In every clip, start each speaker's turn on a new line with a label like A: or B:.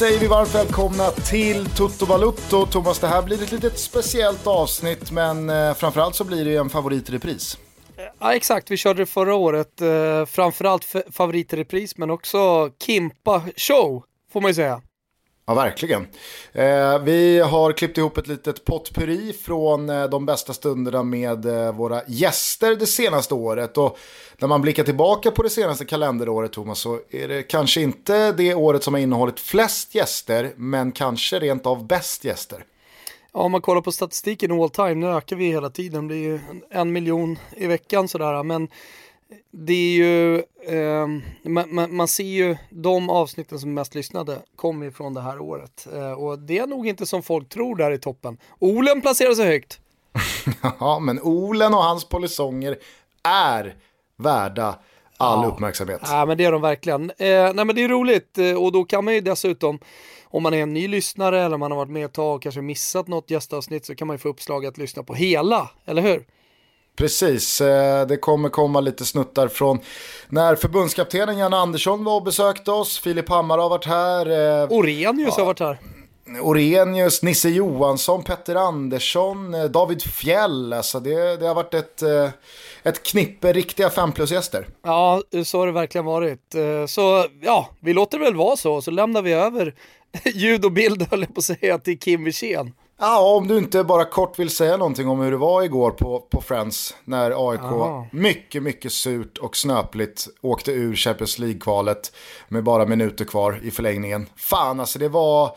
A: säger vi varmt välkomna till Toto Balutto. Thomas, det här blir ett litet speciellt avsnitt, men eh, framförallt så blir det en favoritrepris.
B: Ja, exakt. Vi körde det förra året. Eh, framförallt favoritrepris, men också Kimpa show, får man ju säga.
A: Ja, verkligen. Eh, vi har klippt ihop ett litet potpurri från eh, de bästa stunderna med eh, våra gäster det senaste året. Och när man blickar tillbaka på det senaste kalenderåret, Thomas, så är det kanske inte det året som har innehållit flest gäster, men kanske rent av bäst gäster.
B: Ja, om man kollar på statistiken all time, nu ökar vi hela tiden, det blir ju en miljon i veckan sådär, men det är ju, eh, man, man, man, ser ju de avsnitten som är mest lyssnade kommer ju från det här året. Eh, och det är nog inte som folk tror där i toppen. Olen placerar sig högt.
A: ja, men Olen och hans polisonger är värda all ja. uppmärksamhet.
B: Ja, men det är de verkligen. Eh, nej, men det är roligt eh, och då kan man ju dessutom om man är en ny lyssnare eller man har varit med ett tag och kanske missat något gästavsnitt så kan man ju få uppslag att lyssna på hela, eller hur?
A: Precis, eh, det kommer komma lite snuttar från när förbundskaptenen Jan Andersson var och besökte oss. Filip Hammar har varit här.
B: Eh, Orenius ja, har varit här.
A: Orenius, Nisse Johansson, Petter Andersson, eh, David Fjell. Alltså det, det har varit ett, ett knippe riktiga 5 plus-gäster.
B: Ja, så har det verkligen varit. Så ja, vi låter det väl vara så, så lämnar vi över ljud och bild, höll jag på att säga, till Kim Wirsén.
A: Ja, om du inte bara kort vill säga någonting om hur det var igår på, på Friends när AIK Aha. mycket, mycket surt och snöpligt åkte ur Champions League-kvalet med bara minuter kvar i förlängningen. Fan, alltså det var...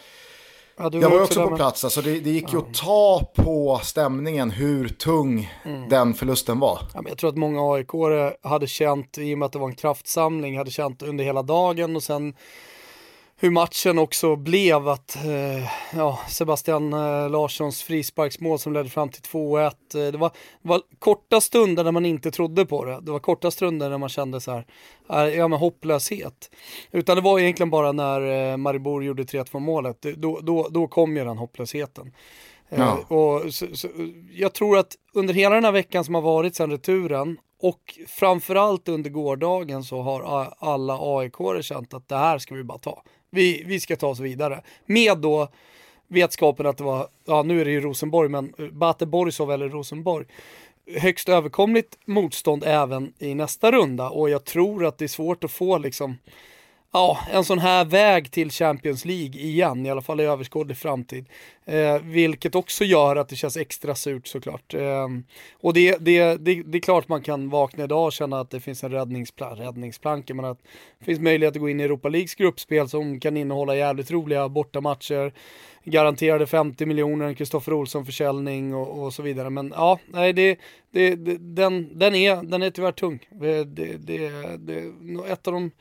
A: Ja, jag var också på plats, alltså det, det gick ju ja. att ta på stämningen hur tung mm. den förlusten var.
B: Ja, men jag tror att många aik hade känt, i och med att det var en kraftsamling, hade känt under hela dagen och sen hur matchen också blev att eh, ja, Sebastian eh, Larssons frisparksmål som ledde fram till 2-1. Eh, det, var, det var korta stunder när man inte trodde på det. Det var korta stunder när man kände så här, ja men hopplöshet. Utan det var egentligen bara när eh, Maribor gjorde 3-2 målet, då, då, då kom ju den hopplösheten. Eh, ja. och så, så, jag tror att under hela den här veckan som har varit sedan returen och framförallt under gårdagen så har alla aik känt att det här ska vi bara ta. Vi, vi ska ta oss vidare. Med då vetskapen att det var, ja nu är det ju Rosenborg, men eh, Bate Borisov eller Rosenborg. Högst överkomligt motstånd även i nästa runda och jag tror att det är svårt att få liksom ja, en sån här väg till Champions League igen, i alla fall i överskådlig framtid. Eh, vilket också gör att det känns extra surt såklart. Eh, och det, det, det, det, är klart man kan vakna idag och känna att det finns en räddningsplan, räddningsplanka, men att det finns möjlighet att gå in i Europa Leagues gruppspel som kan innehålla jävligt roliga bortamatcher garanterade 50 miljoner, en Kristoffer Olsson-försäljning och, och, så vidare. Men ja, nej, det, det, det, den, den, är, den är tyvärr tung. Eh, det, det, det, det ett av de,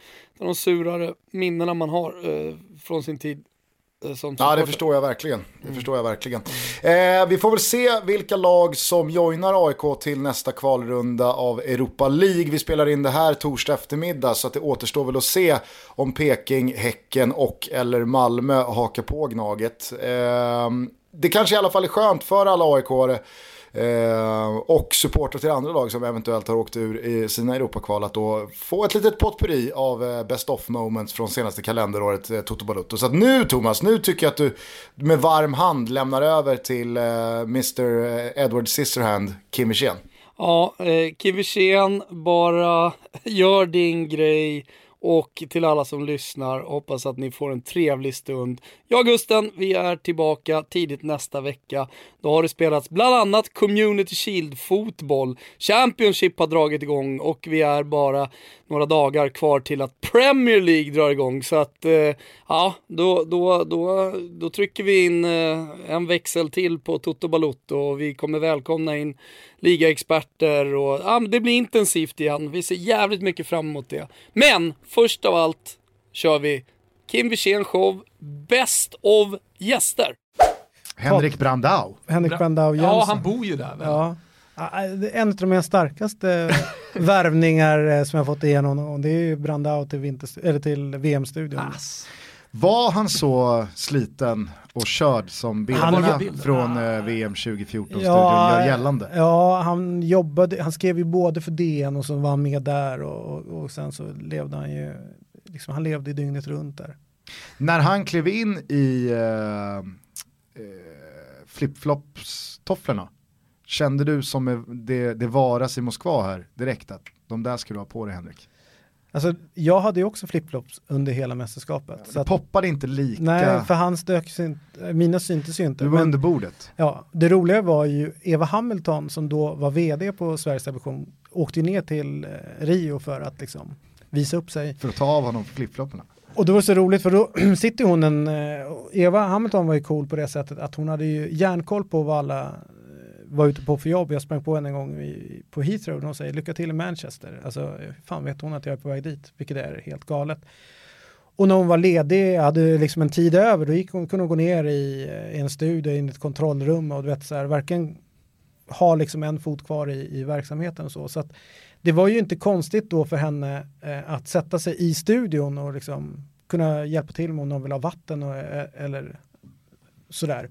B: av de surare minnena man har eh, från sin tid
A: Eh, ja, det förstår jag verkligen. Det mm. förstår jag verkligen. Eh, vi får väl se vilka lag som joinar AIK till nästa kvalrunda av Europa League. Vi spelar in det här torsdag eftermiddag så att det återstår väl att se om Peking, Häcken och eller Malmö hakar på Gnaget. Eh, det kanske i alla fall är skönt för alla AIK Eh, och supportrar till andra lag som eventuellt har åkt ur i sina Europakval att då få ett litet potpurri av eh, best of moments från senaste kalenderåret eh, Toto Balutto. Så att nu Thomas, nu tycker jag att du med varm hand lämnar över till eh, Mr eh, Edward Scissorhand, Kim Wirsén.
B: Ja, eh, Kim Wirsén, bara gör din grej och till alla som lyssnar, hoppas att ni får en trevlig stund. Jag Gusten, vi är tillbaka tidigt nästa vecka. Då har det spelats bland annat Community Shield fotboll. Championship har dragit igång och vi är bara några dagar kvar till att Premier League drar igång. Så att, eh, ja, då, då, då, då trycker vi in eh, en växel till på Toto Balotto och vi kommer välkomna in ligaexperter och ja, det blir intensivt igen. Vi ser jävligt mycket fram emot det. Men först av allt kör vi Kim Wirsén show Best of gäster.
A: Henrik Brandau.
C: Henrik Brandau Jensen.
B: Ja, han bor ju där. Väl? Ja.
C: En av mina starkaste värvningar eh, som jag fått igenom och det är ju Brandau till, eller till VM-studion. Ass.
A: Var han så sliten och körd som bilderna från eh, VM 2014-studion ja, gör gällande?
C: Ja, han jobbade, han skrev ju både för DN och så var han med där och, och, och sen så levde han ju, liksom, han levde dygnet runt där.
A: När han klev in i uh, uh, flipflops-tofflorna, kände du som det, det varas i Moskva här direkt att de där ska du ha på dig Henrik?
C: Alltså, jag hade ju också flipflops under hela mästerskapet.
A: Ja, så att, poppade inte lika.
C: Nej, för hans dök, mina syntes ju inte.
A: Du var men, under bordet.
C: Ja, det roliga var ju Eva Hamilton som då var vd på Sveriges Television åkte ner till eh, Rio för att liksom visa upp sig.
A: För att ta av honom flipflopparna.
C: Och det var så roligt för då sitter hon en, eh, Eva Hamilton var ju cool på det sättet att hon hade ju järnkoll på vad alla var ute på för jobb, jag sprang på henne en gång i, på Heathrow och hon säger lycka till i Manchester. Alltså, fan vet hon att jag är på väg dit, vilket är helt galet. Och när hon var ledig, hade liksom en tid över, då gick hon, kunde hon gå ner i, eh, i en studio, in i ett kontrollrum och du vet så här, varken ha liksom en fot kvar i, i verksamheten och så. Så att det var ju inte konstigt då för henne eh, att sätta sig i studion och liksom kunna hjälpa till om någon vill ha vatten och, eh, eller sådär.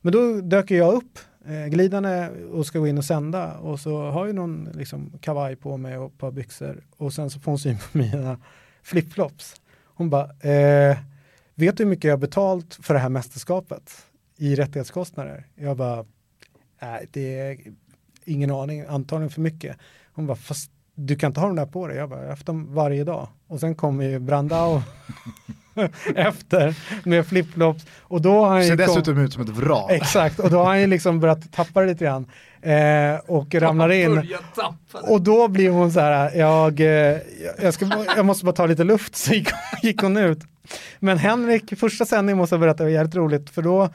C: Men då dök jag upp eh, glidande och ska gå in och sända och så har ju någon liksom, kavaj på mig och ett par byxor och sen så får hon syn på mina flipflops. Hon bara, eh, vet du hur mycket jag har betalt för det här mästerskapet i rättighetskostnader? Jag bara, nej det är ingen aning, antagligen för mycket. Hon bara, fast du kan inte ha dem där på dig. Jag bara, jag har haft dem varje dag. Och sen kommer ju Brandao efter med flipflops. Och då har han
A: Ser dessutom kom... ut som ett vrak.
C: Exakt, och då har han ju liksom börjat tappa det lite grann. Eh, och ramlar in. Och då blir hon så här, jag, eh, jag, ska, jag måste bara ta lite luft, så gick, gick hon ut. Men Henrik, första sändningen måste jag berätta, det var jävligt roligt, för då,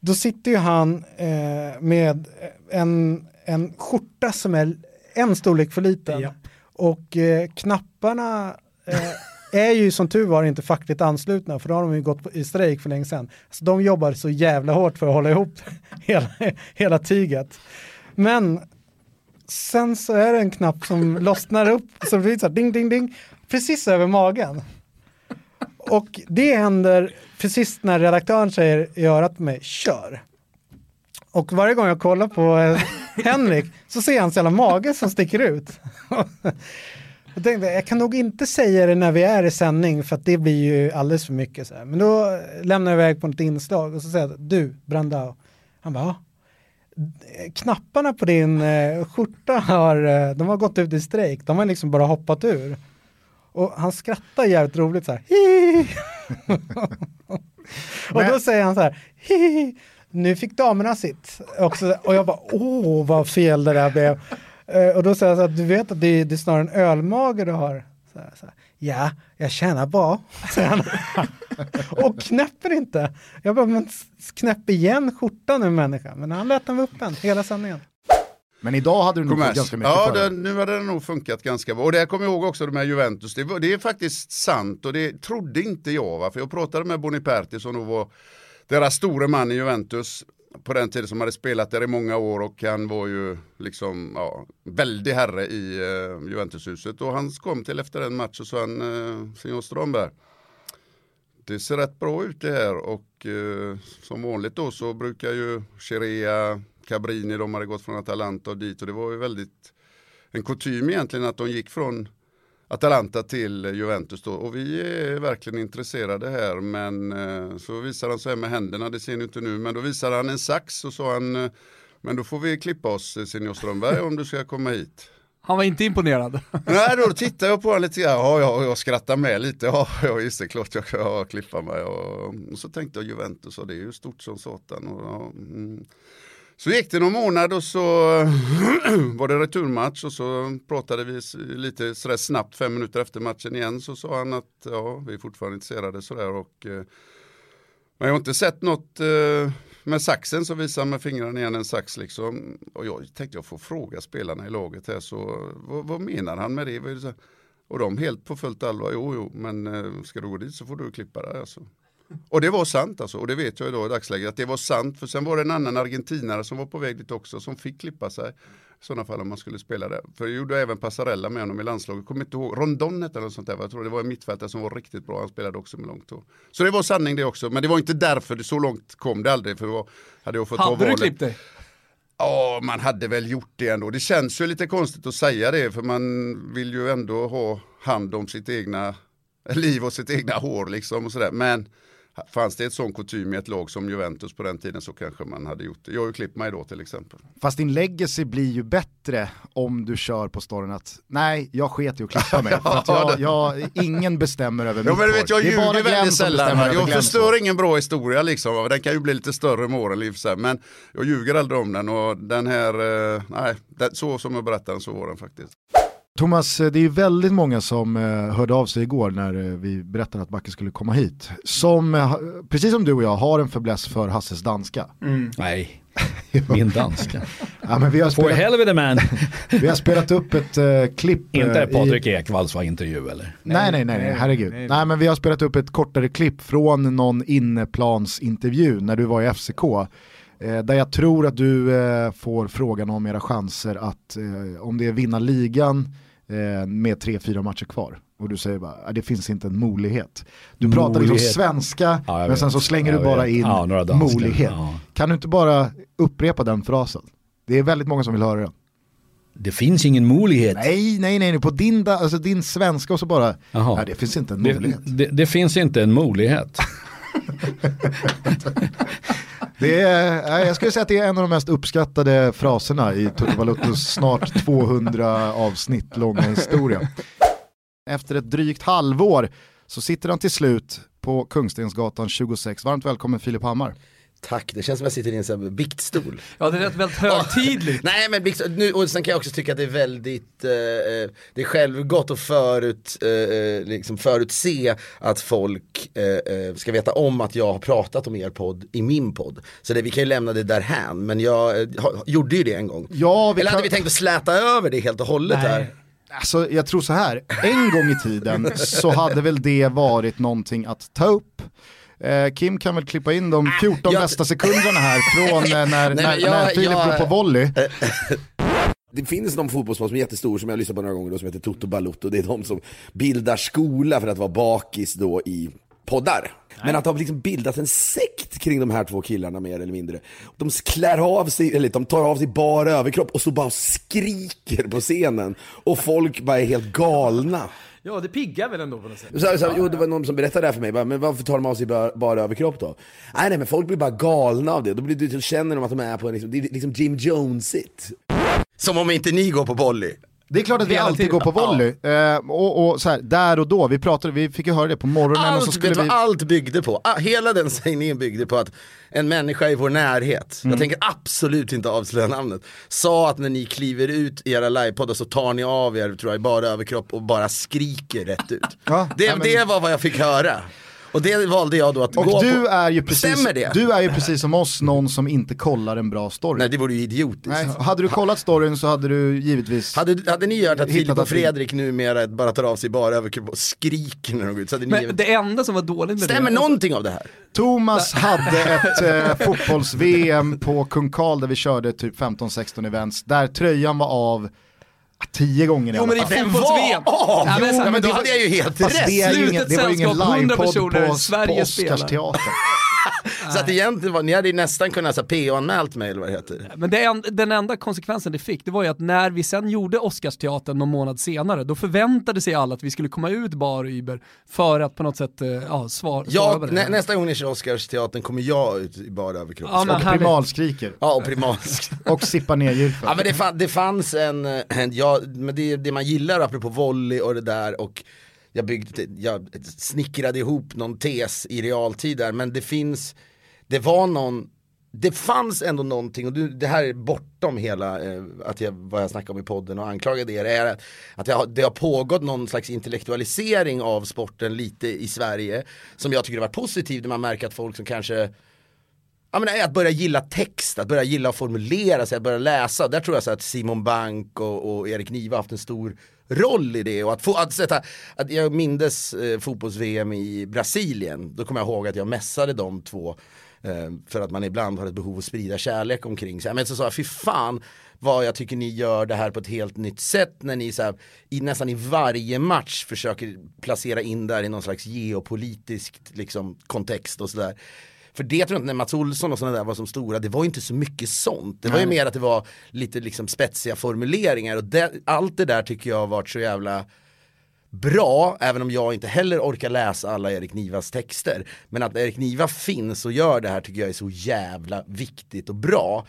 C: då sitter ju han eh, med en, en skjorta som är en storlek för liten. Ja. Och eh, knapparna eh, är ju som tur var inte fackligt anslutna för då har de ju gått i strejk för länge sedan. Så de jobbar så jävla hårt för att hålla ihop hela, hela tyget. Men sen så är det en knapp som lossnar upp, så blir så här ding ding ding, precis över magen. Och det händer precis när redaktören säger i örat på mig, kör. Och varje gång jag kollar på eh, Henrik så ser jag hans jävla mage som sticker ut. jag tänkte, jag kan nog inte säga det när vi är i sändning för att det blir ju alldeles för mycket. Så här. Men då lämnar jag iväg på ett inslag och så säger jag, du Brandao. Han bara, knapparna på din eh, skjorta har, eh, de har gått ut i strejk, de har liksom bara hoppat ur. Och han skrattar jävligt roligt så här, och då säger han så här, Hihi nu fick damerna sitt. Också, och jag bara, åh vad fel det där blev. Uh, och då säger jag så att du vet att det, det är snarare en ölmage du har. Så här, så här, ja, jag tjänar bra, och knäpper inte. Jag bara, men knäpp igen skjortan nu människa. Men han lät den vara öppen hela sanningen.
A: Men idag hade du nog fått ganska mycket
D: Ja, det, nu hade det nog funkat ganska bra. Och det kommer jag ihåg också med Juventus. Det, det, är faktiskt sant och det trodde inte jag. Va? För jag pratade med Boniperti som nog var deras store man i Juventus på den tiden som hade spelat där i många år och han var ju liksom ja, väldig herre i eh, Juventushuset. Och han kom till efter en match och sa han, eh, Signor Strömberg, det ser rätt bra ut det här och eh, som vanligt då så brukar ju Chirea, Cabrini, de hade gått från Atalanta och dit och det var ju väldigt en kutym egentligen att de gick från Atalanta till Juventus då. Och vi är verkligen intresserade här men eh, så visar han sig med händerna, det ser ni inte nu, men då visar han en sax och sa han eh, men då får vi klippa oss senior Strömberg om du ska komma hit.
B: Han var inte imponerad.
D: Nej, då tittade jag på honom lite grann, ja, ja, jag skrattar med lite, ja, ja just det, klart jag kan klippa mig. Och, och, så tänkte jag Juventus, och det är ju stort som satan. Och, ja, mm. Så gick det någon månad och så var det returmatch och så pratade vi lite sådär snabbt fem minuter efter matchen igen så sa han att ja, vi är fortfarande intresserade sådär och eh, men jag har inte sett något eh, med saxen så visar han med fingrarna igen en sax liksom. Och jag tänkte jag får fråga spelarna i laget här så vad, vad menar han med det? Och de helt på fullt allvar, jo jo men eh, ska du gå dit så får du klippa det. Alltså. Och det var sant alltså, och det vet jag idag i dagsläget att det var sant. För sen var det en annan argentinare som var på väg dit också som fick klippa sig. I sådana fall om man skulle spela det. För jag gjorde även Passarella med honom i landslaget. Kommer inte ihåg, Rondon hette eller sånt där. Jag tror det var en mittfältare som var riktigt bra. Han spelade också med långt hår. Så det var sanning det också. Men det var inte därför, det så långt kom det aldrig. För det var, hade jag fått
B: hade du klippt dig?
D: Ja, man hade väl gjort det ändå. Det känns ju lite konstigt att säga det för man vill ju ändå ha hand om sitt egna liv och sitt egna hår liksom och sådär. Men Fanns det ett sån kutym i ett lag som Juventus på den tiden så kanske man hade gjort det. Jag har ju klippt mig då till exempel.
A: Fast din legacy blir ju bättre om du kör på storyn att nej, jag sket i att klippa mig. att jag, jag, ingen bestämmer över mitt
D: ja, men vet, Jag ljuger väldigt sällan. Jag förstör ingen bra historia liksom. Den kan ju bli lite större med åren. Men jag ljuger aldrig om den och den här, eh, nej, så som jag berättade den så var den faktiskt.
A: Thomas, eh, det är väldigt många som eh, hörde av sig igår när eh, vi berättade att Backe skulle komma hit. Som, precis som du och jag, har en fäbless för Hasses danska.
E: Mm. Nej, min danska.
A: ja, men vi har spelat,
E: For helvete man.
A: vi har spelat upp ett uh, klipp.
E: Inte Patrik i... Ekvalls intervju eller?
A: Nej, nej, nej, nej, herregud. Nej, nej. nej, men vi har spelat upp ett kortare klipp från någon inneplansintervju när du var i FCK. Där jag tror att du får frågan om era chanser att, om det är vinna ligan eh, med tre, fyra matcher kvar. Och du säger bara, ah, det finns inte en molighet. Du pratar liksom svenska, ja, men sen så slänger du bara in ja, molighet. Ja. Kan du inte bara upprepa den frasen? Det är väldigt många som vill höra den.
E: Det finns ingen molighet.
A: Nej, nej, nej, på din, alltså din svenska och så bara, nej, det finns inte en molighet.
E: Det, det, det finns inte en molighet.
A: Det är, jag skulle säga att det är en av de mest uppskattade fraserna i Tutu Valutos snart 200 avsnitt långa historia. Efter ett drygt halvår så sitter han till slut på Kungstensgatan 26. Varmt välkommen Filip Hammar.
F: Tack, det känns som att jag sitter i en sån här biktstol.
B: Ja, det är väldigt högtidligt.
F: Nej, men biktstol, nu, och sen kan jag också tycka att det är väldigt, eh, eh det är självgott att förut, eh, eh, liksom förutse att folk eh, eh, ska veta om att jag har pratat om er podd i min podd. Så det, vi kan ju lämna det därhän, men jag ha, gjorde ju det en gång.
A: Ja,
F: Eller hade vi tänkt att släta över det helt och hållet Nej. här?
A: Alltså jag tror så här, en gång i tiden så hade väl det varit någonting att ta upp. Eh, Kim kan väl klippa in de 14 jag... bästa sekunderna här från eh, när, Nej, när, jag, när Filip jag... går på volley.
F: Det finns någon fotbollsspelare som är jättestor som jag har lyssnat på några gånger då, som heter Toto Balutto. Det är de som bildar skola för att vara bakis då i poddar. Men att de har liksom bildat en sekt kring de här två killarna mer eller mindre. De klär av sig, eller de tar av sig bara överkropp och så bara skriker på scenen. Och folk bara är helt galna.
B: Ja, det piggar väl ändå på något sätt.
F: Så, så, jo, det var någon som berättade det här för mig, bara, men varför tar de av sig bara, bara överkropp då? Nej, nej, men folk blir bara galna av det. Då, blir, då känner de att de är på en, liksom, det är liksom Jim Jones-igt. Som om inte ni går på volley.
A: Det är klart att vi alltid går på volley. Ja. Eh, och, och så här, där och då, vi pratade, vi fick ju höra det på morgonen.
F: Allt,
A: och så skulle
F: vi...
A: vad
F: allt byggde på? Ah, hela den sägningen byggde på att en människa i vår närhet, mm. jag tänker absolut inte avslöja namnet, sa att när ni kliver ut i era livepoddar så tar ni av er, tror jag, bara överkropp och bara skriker rätt ut. Ja, det, ja, men... det var vad jag fick höra. Och det valde jag då att
A: och
F: gå
A: du
F: på.
A: Är ju precis, Stämmer det? Du är ju precis som oss någon som inte kollar en bra story.
F: Nej det vore ju idiotiskt. Nej,
A: hade du kollat storyn så hade du givetvis
F: Hade, hade ni hört att Filip och Fredrik numera bara tar av sig bara överkropp och skriker när de går ut? Så hade
B: Men ni... det enda som var dåligt med
F: Stämmer
B: det
F: någonting av det här?
A: Thomas hade ett eh, fotbolls-VM på Kung Karl där vi körde typ 15-16 events, där tröjan var av Tio gånger i
B: Jo men i fotbolls-VM!
F: Oh, ja, men, ja, men då hade jag ju helt rätt.
A: Det, är ingen, det var ju ingen livepodd på, på Oscarsteatern.
F: Så att egentligen var, ni hade ju nästan kunnat ha PO-anmält mig eller vad det heter.
B: Men det en, den enda konsekvensen det fick, det var ju att när vi sen gjorde Oscarsteatern någon månad senare, då förväntade sig alla att vi skulle komma ut bar Uber för att på något sätt, eh, ja, svar,
F: ja, svara nä, Nästa gång ni kör Oscarsteatern kommer jag ut i bar överkropp.
A: Ja, och primalskriker.
F: Ja, och primalskriker.
A: och sippar ner gylfen.
F: Ja men det, fann, det fanns en, en ja, men det, det man gillar apropå volley och det där och jag, byggde, jag snickrade ihop någon tes i realtid där men det finns, det var någon det fanns ändå någonting, och det här är bortom hela eh, att jag, vad jag snackade om i podden och anklagade er, är att, jag, det har pågått någon slags intellektualisering av sporten lite i Sverige som jag tycker har varit positiv, där man märker att folk som kanske Ja, men att börja gilla text, att börja gilla att formulera sig, att börja läsa. Där tror jag så att Simon Bank och, och Erik Niva haft en stor roll i det. Och att få, att sätta, att jag mindes eh, fotbolls-VM i Brasilien, då kommer jag ihåg att jag mässade de två eh, för att man ibland har ett behov att sprida kärlek omkring sig. Men så sa jag, fy fan vad jag tycker ni gör det här på ett helt nytt sätt när ni så här, i, nästan i varje match försöker placera in där i någon slags geopolitisk liksom, kontext och sådär. För det tror jag inte när Mats Olsson och sådana där var som stora, det var inte så mycket sånt. Det var ju mer att det var lite liksom spetsiga formuleringar och det, allt det där tycker jag har varit så jävla bra, även om jag inte heller orkar läsa alla Erik Nivas texter. Men att Erik Niva finns och gör det här tycker jag är så jävla viktigt och bra.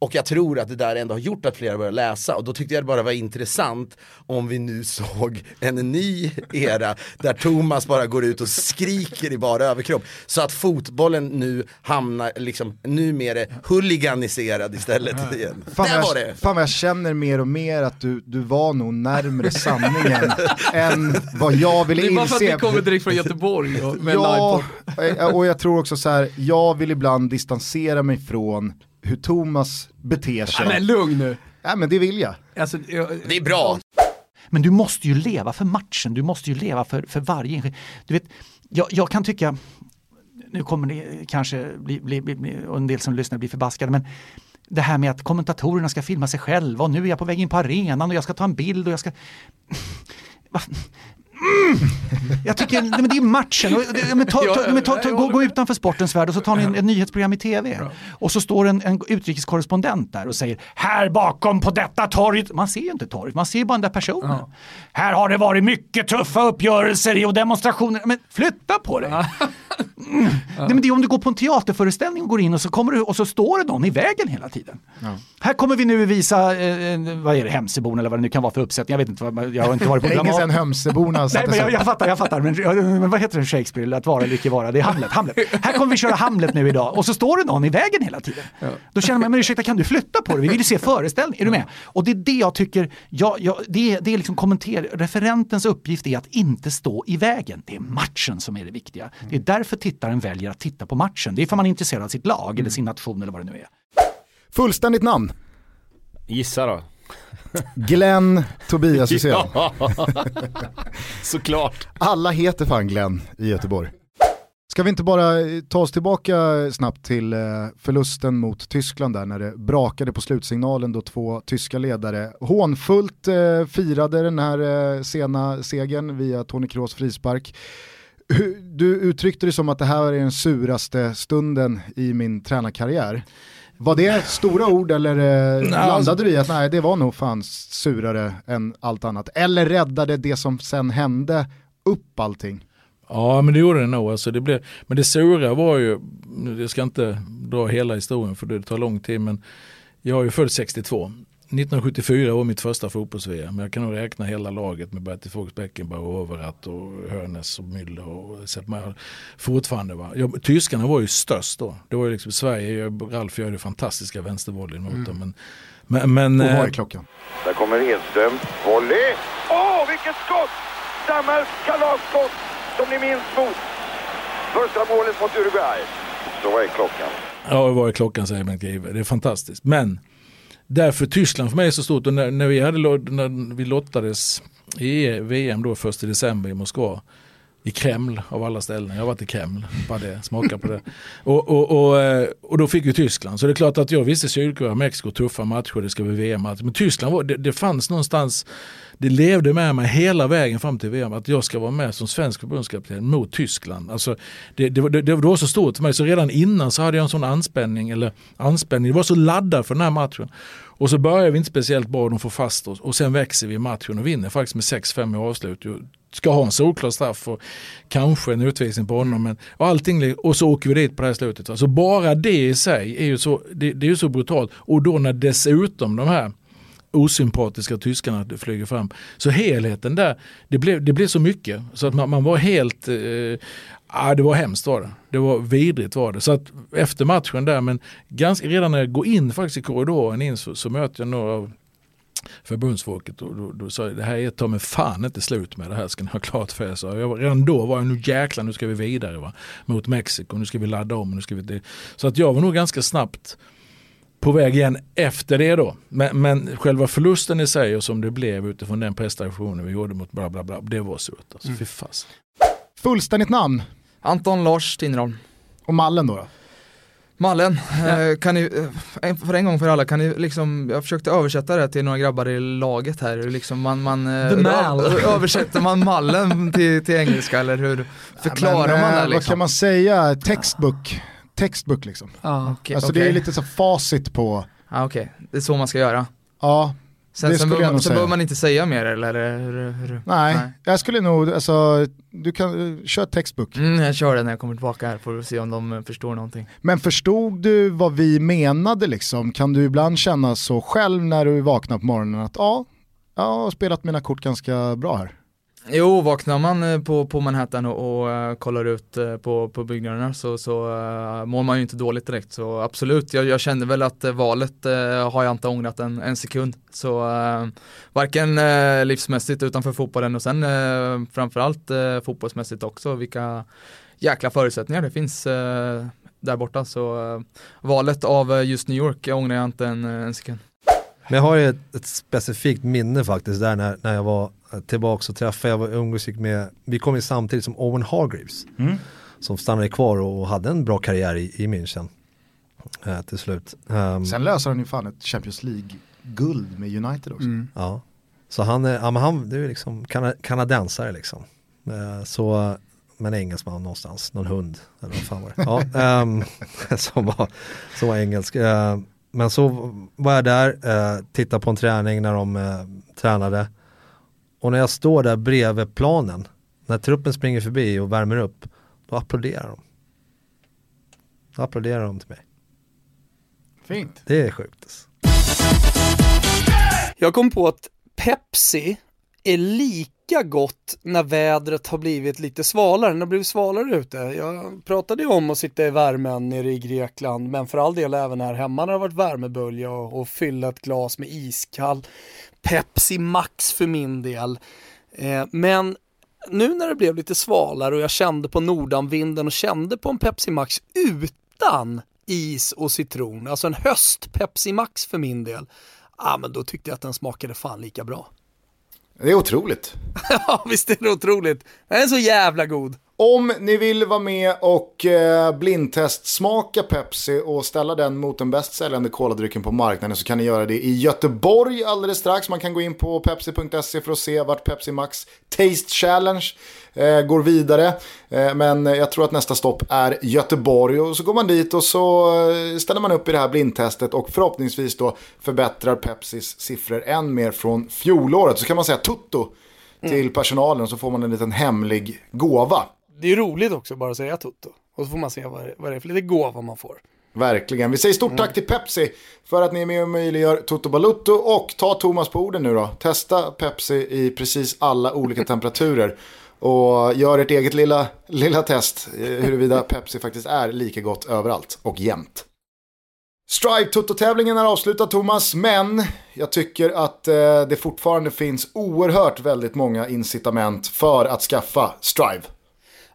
F: Och jag tror att det där ändå har gjort att fler börjar läsa och då tyckte jag det bara var intressant om vi nu såg en ny era där Thomas bara går ut och skriker i bara överkropp. Så att fotbollen nu hamnar liksom numera huliganiserad istället igen.
A: Fan,
F: där var
A: jag,
F: det!
A: fan vad jag känner mer och mer att du, du var nog närmre sanningen än vad jag ville
B: Det är bara för att
A: inse.
B: vi kommer direkt från Göteborg och med
A: Ja, och jag tror också så här, jag vill ibland distansera mig från hur Thomas beter sig.
B: Nej, men lugn nu.
A: Ja, men det vill jag.
B: Alltså, jag,
F: Det är bra!
G: Men du måste ju leva för matchen, du måste ju leva för, för varje enskild. Du vet, jag, jag kan tycka, nu kommer det kanske bli, bli, bli, bli och en del som lyssnar blir förbaskade, men det här med att kommentatorerna ska filma sig själva och nu är jag på väg in på arenan och jag ska ta en bild och jag ska... Mm. Jag tycker, nej, men det är matchen. Och det- Men ta, ta, men ta, ta, gå, gå utanför sportens värld och så tar ni en, ett nyhetsprogram i tv. Och så står en, en utrikeskorrespondent där och säger här bakom på detta torget. Man ser ju inte torget, man ser ju bara den där personen. Här har det varit mycket tuffa uppgörelser och demonstrationer. Men flytta på dig! Nej, men det är om du går på en teaterföreställning och går in och så, kommer du, och så står det någon i vägen hela tiden. Här kommer vi nu visa, eh, vad är det, Hemsöborn eller vad det nu kan vara för uppsättning. Jag vet inte, vad, jag har inte varit på
A: Länge sedan Hömseborna
G: Nej, men jag, jag fattar, jag fattar. Men, men vad heter det Shakespeare? Att vara eller icke vara? Det är Hamlet. Hamlet. Här kommer vi köra Hamlet nu idag och så står det någon i vägen hela tiden. Då känner man, men ursäkta kan du flytta på dig? Vi vill ju se föreställning. Är du med? Och det är det jag tycker, ja, ja, det, är, det är liksom kommenter, referentens uppgift är att inte stå i vägen. Det är matchen som är det viktiga. Det är därför tittaren väljer att titta på matchen. Det är för man är intresserad av sitt lag eller sin nation eller vad det nu är.
A: Fullständigt namn.
H: Gissa då.
A: Glenn Tobias Hysén.
H: Ja, såklart.
A: Alla heter fan Glenn i Göteborg. Ska vi inte bara eh, ta oss tillbaka snabbt till eh, förlusten mot Tyskland där när det brakade på slutsignalen då två tyska ledare hånfullt eh, firade den här sena segern via Toni Kroos frispark. Du uttryckte det som att det här är den suraste stunden i min tränarkarriär. Var det stora ord eller eh,
E: alltså-
A: landade du i att nej det var nog fan surare än allt annat? Eller räddade det som sen hände upp allting?
E: Ja men det gjorde det nog. Alltså, det blev, men det sura var ju, jag ska inte dra hela historien för det tar lång tid men jag är ju född 62. 1974 var mitt första fotbolls-VM. Jag kan nog räkna hela laget med Bertil Fox Beckenbauer, Overath och Hörnes och Müller och. Fortfarande va. Jag, tyskarna var ju störst då. Det var ju liksom Sverige, jag- Ralf gör ju fantastiska vänstervolleyn mot dem. Men, men, men,
A: Och vad
E: eh,
A: är klockan?
I: Där kommer Edström. Volley! Åh, vilket skott! Dammars kalasskott som ni minns mot första målet mot Uruguay. Så är klockan.
E: Ja, vad är klockan säger Bengt Grive. Det är fantastiskt. Men därför Tyskland för mig är så stort. Och när, när, vi, hade, när vi lottades i VM då 1 december i Moskva i Kreml av alla ställen. Jag har varit i Kreml, bara det, smaka på det. Och, och, och, eh, och då fick vi Tyskland. Så det är klart att jag visste Sydkorea, Mexiko, tuffa matcher, det ska bli VM-match. Men Tyskland, var, det, det fanns någonstans, det levde med mig hela vägen fram till VM att jag ska vara med som svensk förbundskapten mot Tyskland. Alltså, det, det, var- det, det var så stort för mig så redan innan så hade jag en sån anspänning, eller anspänning, det var så laddad för den här matchen. Och så börjar vi inte speciellt bra, de får fast oss och sen växer vi i matchen och vinner faktiskt med 6-5 i avslut. Ska ha en solklar straff och kanske en utvisning på honom. Men, och, allting, och så åker vi dit på det här slutet. Så bara det i sig är ju så, det, det är ju så brutalt. Och då när dessutom de här osympatiska tyskarna flyger fram. Så helheten där, det blev, det blev så mycket. Så att man, man var helt, eh, ja, det var hemskt var det. Det var vidrigt var det. Så att efter matchen där, men ganska, redan när jag går in faktiskt i korridoren in så, så möter jag några av förbundsfolket och då, då sa jag det här är ta mig fan inte slut med det här ska ni ha klart för er. Så jag, redan då var jag nu jäklar nu ska vi vidare va? mot Mexiko, nu ska vi ladda om. Nu ska vi, så att jag var nog ganska snabbt på väg igen efter det då. Men, men själva förlusten i sig och som det blev utifrån den prestationen vi gjorde mot bla bla bla, det var surt. Alltså. Fy fas.
A: Fullständigt namn
J: Anton Lars Tinnerholm.
A: och mallen då? då?
J: Mallen, eh, kan ni, eh, för en gång för alla, kan ni liksom, jag försökte översätta det till några grabbar i laget här, liksom man, man eh, översätter man mallen till, till engelska eller hur förklarar
A: Men,
J: man det
A: Vad
J: liksom?
A: kan man säga? Textbook. Textbook liksom.
B: Ja.
J: Okej,
A: alltså det är lite så facit på,
J: Ja, Okej, det är så man ska göra.
A: ja,
K: Sen,
C: Det
K: sen, behöver,
C: nog
K: sen behöver man inte säga mer eller? eller hur, hur,
C: Nej, jag skulle nog, alltså, du kan, kör textbook.
K: Mm, jag kör det när jag kommer tillbaka här för att se om de förstår någonting.
C: Men förstod du vad vi menade liksom? Kan du ibland känna så själv när du vaknar på morgonen att ja, jag har spelat mina kort ganska bra här?
K: Jo, vaknar man eh, på, på Manhattan och, och eh, kollar ut eh, på, på byggnaderna så, så uh, mår man ju inte dåligt direkt. Så absolut, jag, jag kände väl att valet har jag inte ångrat en, en sekund. Så uh, varken livsmässigt utanför fotbollen och sen framförallt fotbollsmässigt också. Vilka jäkla förutsättningar det finns där borta. Så valet av just New York ångrar jag inte en, en sekund.
L: Men jag har ju ett, ett specifikt minne faktiskt där när, när jag var tillbaka och träffade, jag var umgås med, vi kom ju samtidigt som Owen Hargreaves.
A: Mm.
L: Som stannade kvar och hade en bra karriär i, i München. Eh, till slut. Um,
A: Sen löser han ju fan ett Champions League-guld med United också.
C: Mm.
L: Ja. Så han är, ja men han, det är liksom kana, kanadensare liksom. Eh, så, men engelsman någonstans, någon hund eller vad fan var det? Ja, ehm, som, var, som var engelsk. Eh, men så var jag där, eh, tittade på en träning när de eh, tränade. Och när jag står där bredvid planen, när truppen springer förbi och värmer upp, då applåderar de. Då applåderar de till mig.
A: Fint.
L: Det är sjukt. alltså.
B: Jag kom på att Pepsi är lika gott när vädret har blivit lite svalare, när det har blivit svalare ute. Jag pratade ju om att sitta i värmen nere i Grekland, men för all del även här hemma när det har varit värmebölja och, och fylla ett glas med iskall Pepsi Max för min del. Eh, men nu när det blev lite svalare och jag kände på nordanvinden och kände på en Pepsi Max utan is och citron, alltså en höst Pepsi Max för min del, ja men då tyckte jag att den smakade fan lika bra.
A: Det är otroligt.
B: Ja, visst är det otroligt. Den är så jävla god.
A: Om ni vill vara med och eh, blindtestsmaka Pepsi och ställa den mot den bäst säljande koladrycken på marknaden så kan ni göra det i Göteborg alldeles strax. Man kan gå in på pepsi.se för att se vart Pepsi Max Taste Challenge eh, går vidare. Eh, men jag tror att nästa stopp är Göteborg och så går man dit och så ställer man upp i det här blindtestet och förhoppningsvis då förbättrar Pepsis siffror än mer från fjolåret. Så kan man säga tutto till personalen och så får man en liten hemlig gåva.
B: Det är roligt också bara att säga Toto. Och så får man se vad, det- vad det är för lite gåva man får.
A: Verkligen. Vi säger stort tack till Pepsi för att ni är med och möjliggör Toto Balutto. Och ta Thomas på orden nu då. Testa Pepsi i precis alla olika temperaturer. Och gör ert eget lilla, lilla test eh, huruvida Pepsi faktiskt är lika gott överallt och jämt. Strive Toto-tävlingen är avslutad Thomas, men jag tycker att eh, det fortfarande finns oerhört väldigt många incitament för att skaffa Strive.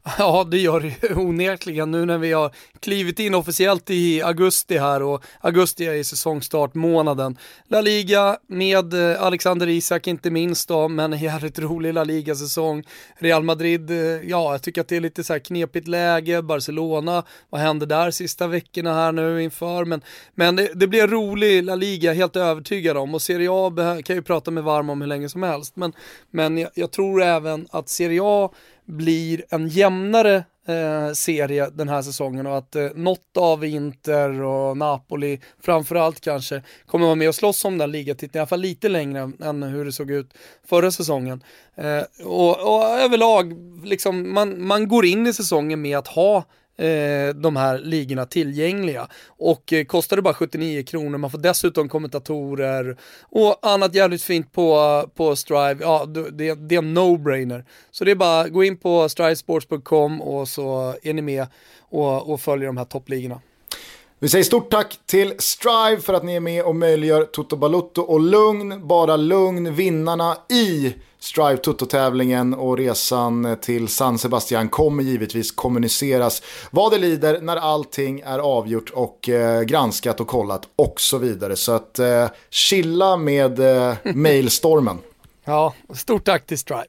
B: Ja, det gör det ju onekligen nu när vi har klivit in officiellt i augusti här och augusti är ju säsongstartmånaden. La Liga med eh, Alexander Isak inte minst då, men en jävligt rolig La Liga-säsong. Real Madrid, eh, ja, jag tycker att det är lite så här knepigt läge. Barcelona, vad hände där sista veckorna här nu inför? Men, men det, det blir en rolig La Liga, helt övertygad om. Och Serie A kan jag ju prata med varm om hur länge som helst. Men, men jag, jag tror även att Serie A blir en jämnare eh, serie den här säsongen och att eh, något av Inter och Napoli framförallt kanske kommer vara med och slåss om den ligatiteln, i alla fall lite längre än hur det såg ut förra säsongen. Eh, och, och överlag, liksom, man, man går in i säsongen med att ha eh, de här ligorna tillgängliga. Och eh, kostar det bara 79 kronor, man får dessutom kommentatorer och annat jävligt fint på, på Strive. Ja, det, det, är en no-brainer. Så det är bara gå in på strivesports.com och så är ni med och, och följer de här toppligorna.
A: Vi säger stort tack till Strive för att ni är med och möjliggör Toto Balutto och lugn, bara lugn, vinnarna i Strive Toto-tävlingen och resan till San Sebastian kommer givetvis kommuniceras vad det lider när allting är avgjort och eh, granskat och kollat och så vidare. Så att eh, chilla med eh, mailstormen.
B: Ja, stort tack till Strive.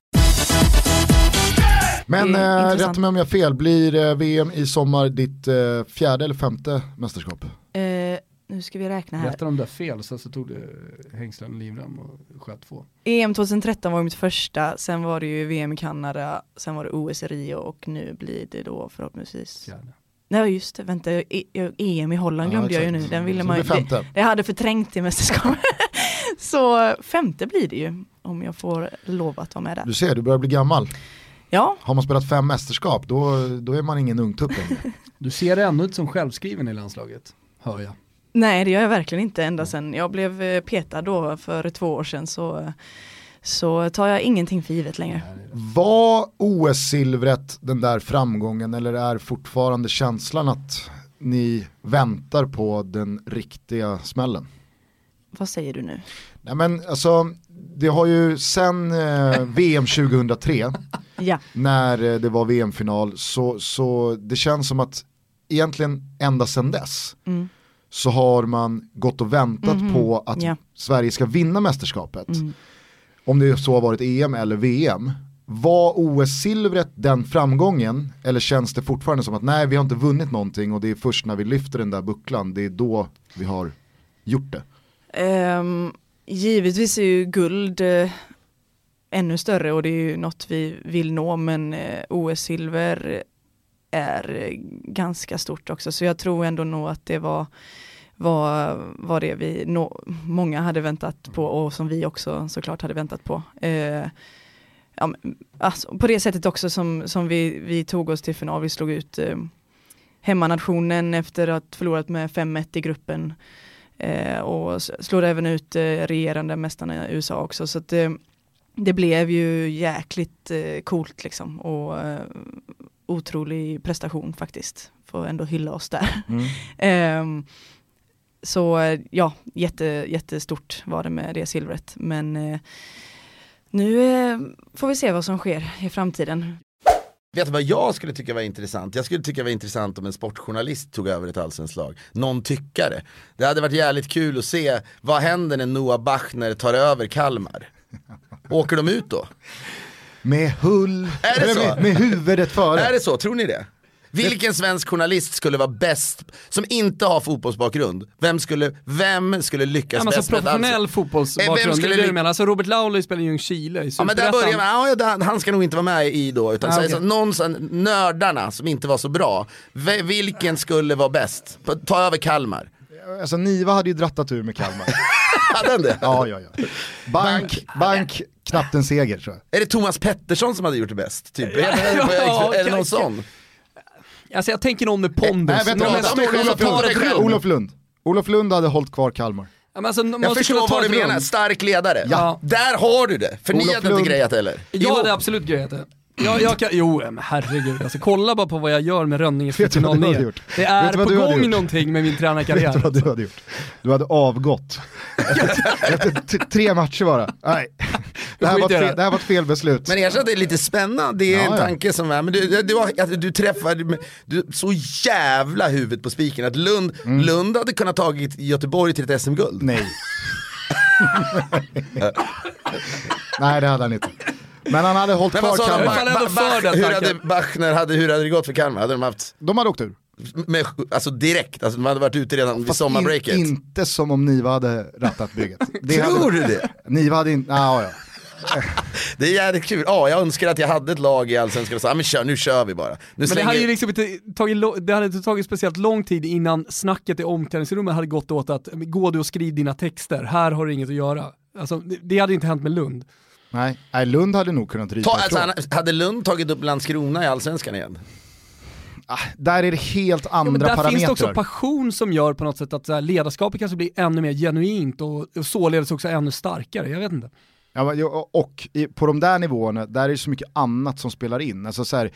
A: Men
M: är
A: eh, rätta mig om jag har fel, blir eh, VM i sommar ditt eh, fjärde eller femte mästerskap?
M: Eh, nu ska vi räkna här.
C: Berättar de där fel så, så tog det hängslen och livrem och sköt två.
M: EM 2013 var mitt första, sen var det ju VM i Kanada, sen var det OS i Rio och nu blir det då förhoppningsvis
C: Fjärde.
M: Nej just det, vänta, E- EM i Holland
A: Ja,
M: glömde jag ju nu, den ville
A: Så
M: man
A: det
M: ju, det, det hade förträngt till mästerskap. Så femte blir det ju om jag får lov att vara med där.
A: Du ser, du börjar bli gammal.
M: Ja,
A: Har man spelat fem mästerskap då, då är man ingen ungtupp längre.
B: Du ser ändå inte som självskriven i landslaget, hör jag.
M: Nej det gör jag verkligen inte ända sedan jag blev eh, petad då för två år sedan så, så tar jag ingenting för givet längre.
A: Var OS-silvret den där framgången eller är fortfarande känslan att ni väntar på den riktiga smällen?
M: Vad säger du nu?
A: Nej men alltså, det har ju sen eh, VM 2003,
M: Ja,
A: när eh, det var VM-final, så, så det känns som att egentligen ända sedan dess
M: mm.
A: Så har man gått och väntat
M: Mhm,
A: på att
M: ja.
A: Sverige ska vinna mästerskapet.
M: Mm.
A: Om det så har varit EM eller VM. Var OS-silvret den framgången eller känns det fortfarande som att nej vi har inte vunnit någonting och det är först när vi lyfter den där bucklan, det är då vi har gjort det.
M: Ehm, givetvis är ju guld eh, ännu större och det är ju något vi vill nå men eh, OS-silver är eh, ganska stort också så jag tror ändå nog att det var var, var det vi nå, många hade väntat på och som vi också såklart hade väntat på. Eh, ja, alltså, på det sättet också som, som vi, vi tog oss till final, vi slog ut eh, hemmanationen efter att förlorat med 5-1 i gruppen eh, och s- slår även ut eh, regerande mästarna i USA också. Så att, eh, det blev ju jäkligt eh, coolt liksom och eh, otrolig prestation faktiskt. Får ändå hylla oss där. Ehm, så ja, jätte, jättestort var det med det silvret. Men eh, nu eh, får vi se vad som sker i framtiden.
F: Vet du vad jag skulle tycka var intressant? Jag skulle tycka det var intressant om en sportjournalist tog över ett allsvenskt lag. Någon tyckare. Det hade varit jävligt kul att se, vad händer när Noah Bachner tar över Kalmar? Åker de ut då?
A: Med hull,
F: Är det
A: eller
F: så?
A: med, med huvudet före.
F: Är det så? Tror ni det? Vilken svensk journalist skulle vara bäst, som inte har fotbollsbakgrund, vem skulle, vem skulle lyckas
B: Ja, men
F: bäst
B: alltså
F: med ett
B: professionell
F: allsvenskt-
B: fotbollsbakgrund,
F: Vem
B: det
F: skulle
B: är det du menar. Alltså Robert Lauli spelar ju i Ljungskile i
F: Ja men där börjar man, ja, han ska nog inte vara med i då, utan
B: Ah,
F: så,
B: okej.
F: så, någon sån, nördarna som inte var så bra, vilken skulle vara bäst? Ta över Kalmar.
A: Alltså Niva hade ju drattat ur med Kalmar.
F: Hade han det?
A: ja, ja, ja. Bank, bank, knappt en seger tror jag.
F: Är det Thomas Pettersson som hade gjort det bäst? Typ? Är, det-
B: Ja,
F: är det någon sån?
B: Alltså jag tänker någon med pondus.
A: Nej,
B: någon med stor-
A: Olof, Lund. Olof Lund. Olof Lund hade hållit kvar Kalmar.
B: Ja, alltså,
F: Jag förstår vad du menar, stark ledare.
B: Ja.
F: Där har du det, för ni
A: Olof
F: hade
A: Lund.
F: inte grejat det heller.
B: Jag hade absolut grejat det. Jag, jag kan, jo men herregud, alltså, kolla bara på vad jag gör med Rönninges
A: Vet du vad
B: 40
A: du hade gjort?
B: Det är på gång
A: gjort?
B: någonting med min tränarkarriär.
A: Vet du vad du hade gjort? Du hade avgått. Efter, tre matcher bara. Nej. Det här, var fel,
B: det.
A: här var ett felbeslut.
F: Men erkänn att det är lite spännande, det är
A: Ja,
F: en
A: ja.
F: tanke som är, men du, du, du, har- du träffar, du, så jävla huvudet på spiken att Lund,
A: Mm.
F: Lund hade kunnat tagit Göteborg till ett SM-guld.
A: Nej. Nej det hade han inte. Men han hade hållit kvar? Kalmar.
F: Ba- hur,
B: tanken.
F: hade Bachner, hade, hur hade det gått för Kalmar? Hade de haft,
A: De hade åkt ur.
F: med, alltså direkt, alltså de hade varit ute redan vid
A: Fast
F: sommarbreaket.
A: in, inte som om Niva hade rattat bygget. Det
F: Tror
A: hade,
F: du det?
A: Niva hade inte, ah, ja.
F: Det är jävligt kul, ja jag önskar att jag hade ett lag i Allsvenskan och sa, ah, men kör, nu kör vi bara. Nu
B: Men det hade ju liksom inte tagit, det hade inte tagit speciellt lång tid innan snacket i omklädningsrummet hade gått åt att gå du och skriv dina texter, här har du inget att göra. Alltså, det, det hade inte hänt med Lund.
A: Nej, nej, Lund hade nog kunnat ryta
F: Ta, alltså, han- hade Lund tagit upp Landskrona i Allsvenskan igen?
A: ah, Där är det helt
B: Ja, men
A: andra
B: där finns det också
A: parametrar.
B: passion som gör på något sätt att här, ledarskapet kanske blir ännu mer genuint och, och således också ännu starkare, jag vet inte.
A: Ja, och på de där nivåerna, där är det så mycket annat som spelar in. Alltså, så här,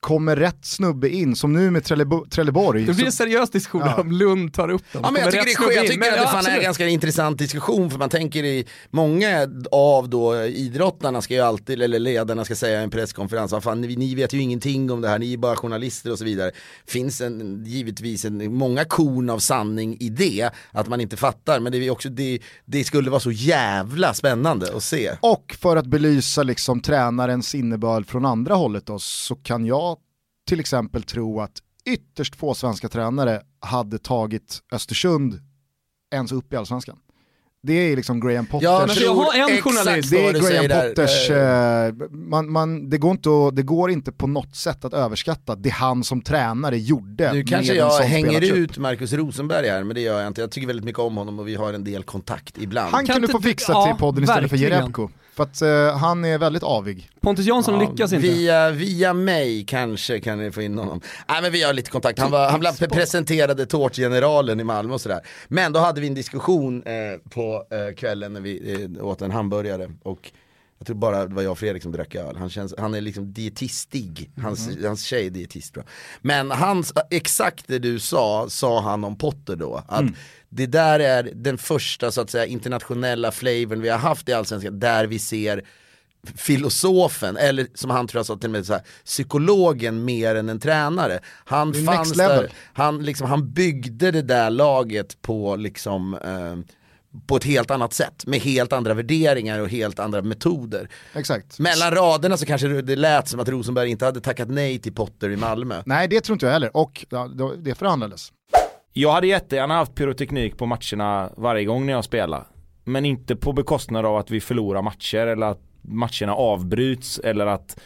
A: kommer rätt snubbe in, som nu med Trellebo- Trelleborg.
B: Det blir en seriös diskussion
A: Ja.
B: om Lund tar upp dem.
F: Ja, men jag tycker, det jag tycker
B: Men,
F: att det
B: ja,
F: fan är en ganska intressant diskussion för man tänker i många av då idrottarna ska ju alltid, eller ledarna ska säga i en presskonferens, vad fan, ni, ni vet ju ingenting om det här, ni är bara journalister och så vidare. Finns en, givetvis en, många korn av sanning i det, att man inte fattar, men det, är också, det, det skulle vara så jävla spännande att se.
A: och för att belysa liksom, tränarens innebörd från andra hållet då, så kan jag till exempel tro att ytterst få svenska tränare hade tagit Östersund ens upp i allsvenskan. Det är liksom Graham Potters.
F: Ja,
B: Men jag har en journalist.
A: det är Graham. Potters,
F: Eh,
A: eh, man, man, det, går inte att, det går inte på något sätt att överskatta det han som tränare gjorde
F: Nu kanske jag hänger ut Marcus Rosenberg här, men det gör jag inte. Jag tycker väldigt mycket om honom och vi har en del kontakt ibland.
A: Han kan,
B: Kan
A: du få fixa
B: ja,
A: till podden istället för
B: verkligen.
A: Jerebko. För att eh, han är väldigt avig.
B: Pontus Jansson
F: Ja,
B: lyckas inte.
F: Via, via mig kanske kan ni få in honom. Nej men vi har lite kontakt, han, var, han blev presenterade tårtgeneralen i Malmö och sådär. Men då hade vi en diskussion eh, på eh, kvällen när vi eh, åt en hamburgare och jag tror bara det var jag och Fredrik som drack öl. Han, känns, han är liksom dietistig, hans, hans tjej är dietist tror jag. Men hans, exakt det du sa, sa han om Potter då. Att det där är den första så att säga internationella flavorn vi har haft i Allsvenskan där vi ser filosofen, eller som han tror jag sa till med så här, psykologen mer än en tränare. Han fanns där, han, liksom, han byggde det där laget på liksom eh, på ett helt annat sätt, med helt andra värderingar och helt andra metoder.
A: Exakt.
F: Mellan raderna så kanske det- lät som att Rosenberg inte hade tackat nej till Potter i Malmö.
A: Nej det tror inte jag heller, och det förhandlades.
H: Jag hade jättegärna haft pyroteknik på matcherna varje gång när jag spelar. Men inte på bekostnad av att vi förlorar matcher eller att matcherna avbryts eller att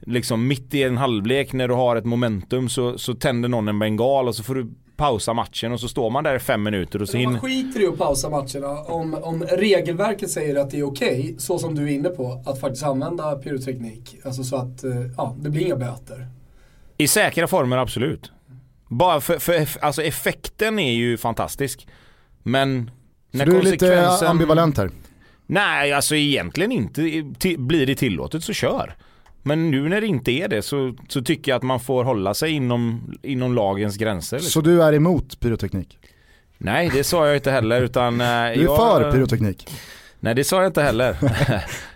H: liksom mitt i en halvlek när du har ett momentum så, så tänder någon en bengal och så får du pausa matchen och så står man där i fem minuter och så
B: Man
H: hinner...
B: skiter i att pausa matcherna om, om regelverket säger att det är okej, så som du är inne på, att faktiskt använda pyroteknik. Alltså så att, eh, ja, det blir inga böter.
H: I säkra former absolut. Bara för, för alltså effekten är ju fantastisk. Men
A: Så
H: när
A: du är lite
H: konsekvensen-
A: ambivalent här.
H: Nej, alltså egentligen inte. Blir det tillåtet så kör. Men nu när det inte är det så, så tycker jag att man får hålla sig inom, inom lagens gränser. liksom.
A: Så du är emot pyroteknik?
H: Nej, det sa jag inte heller utan... eh,
A: Du är
H: jag,
A: för pyroteknik?
H: Nej, det sa jag inte heller.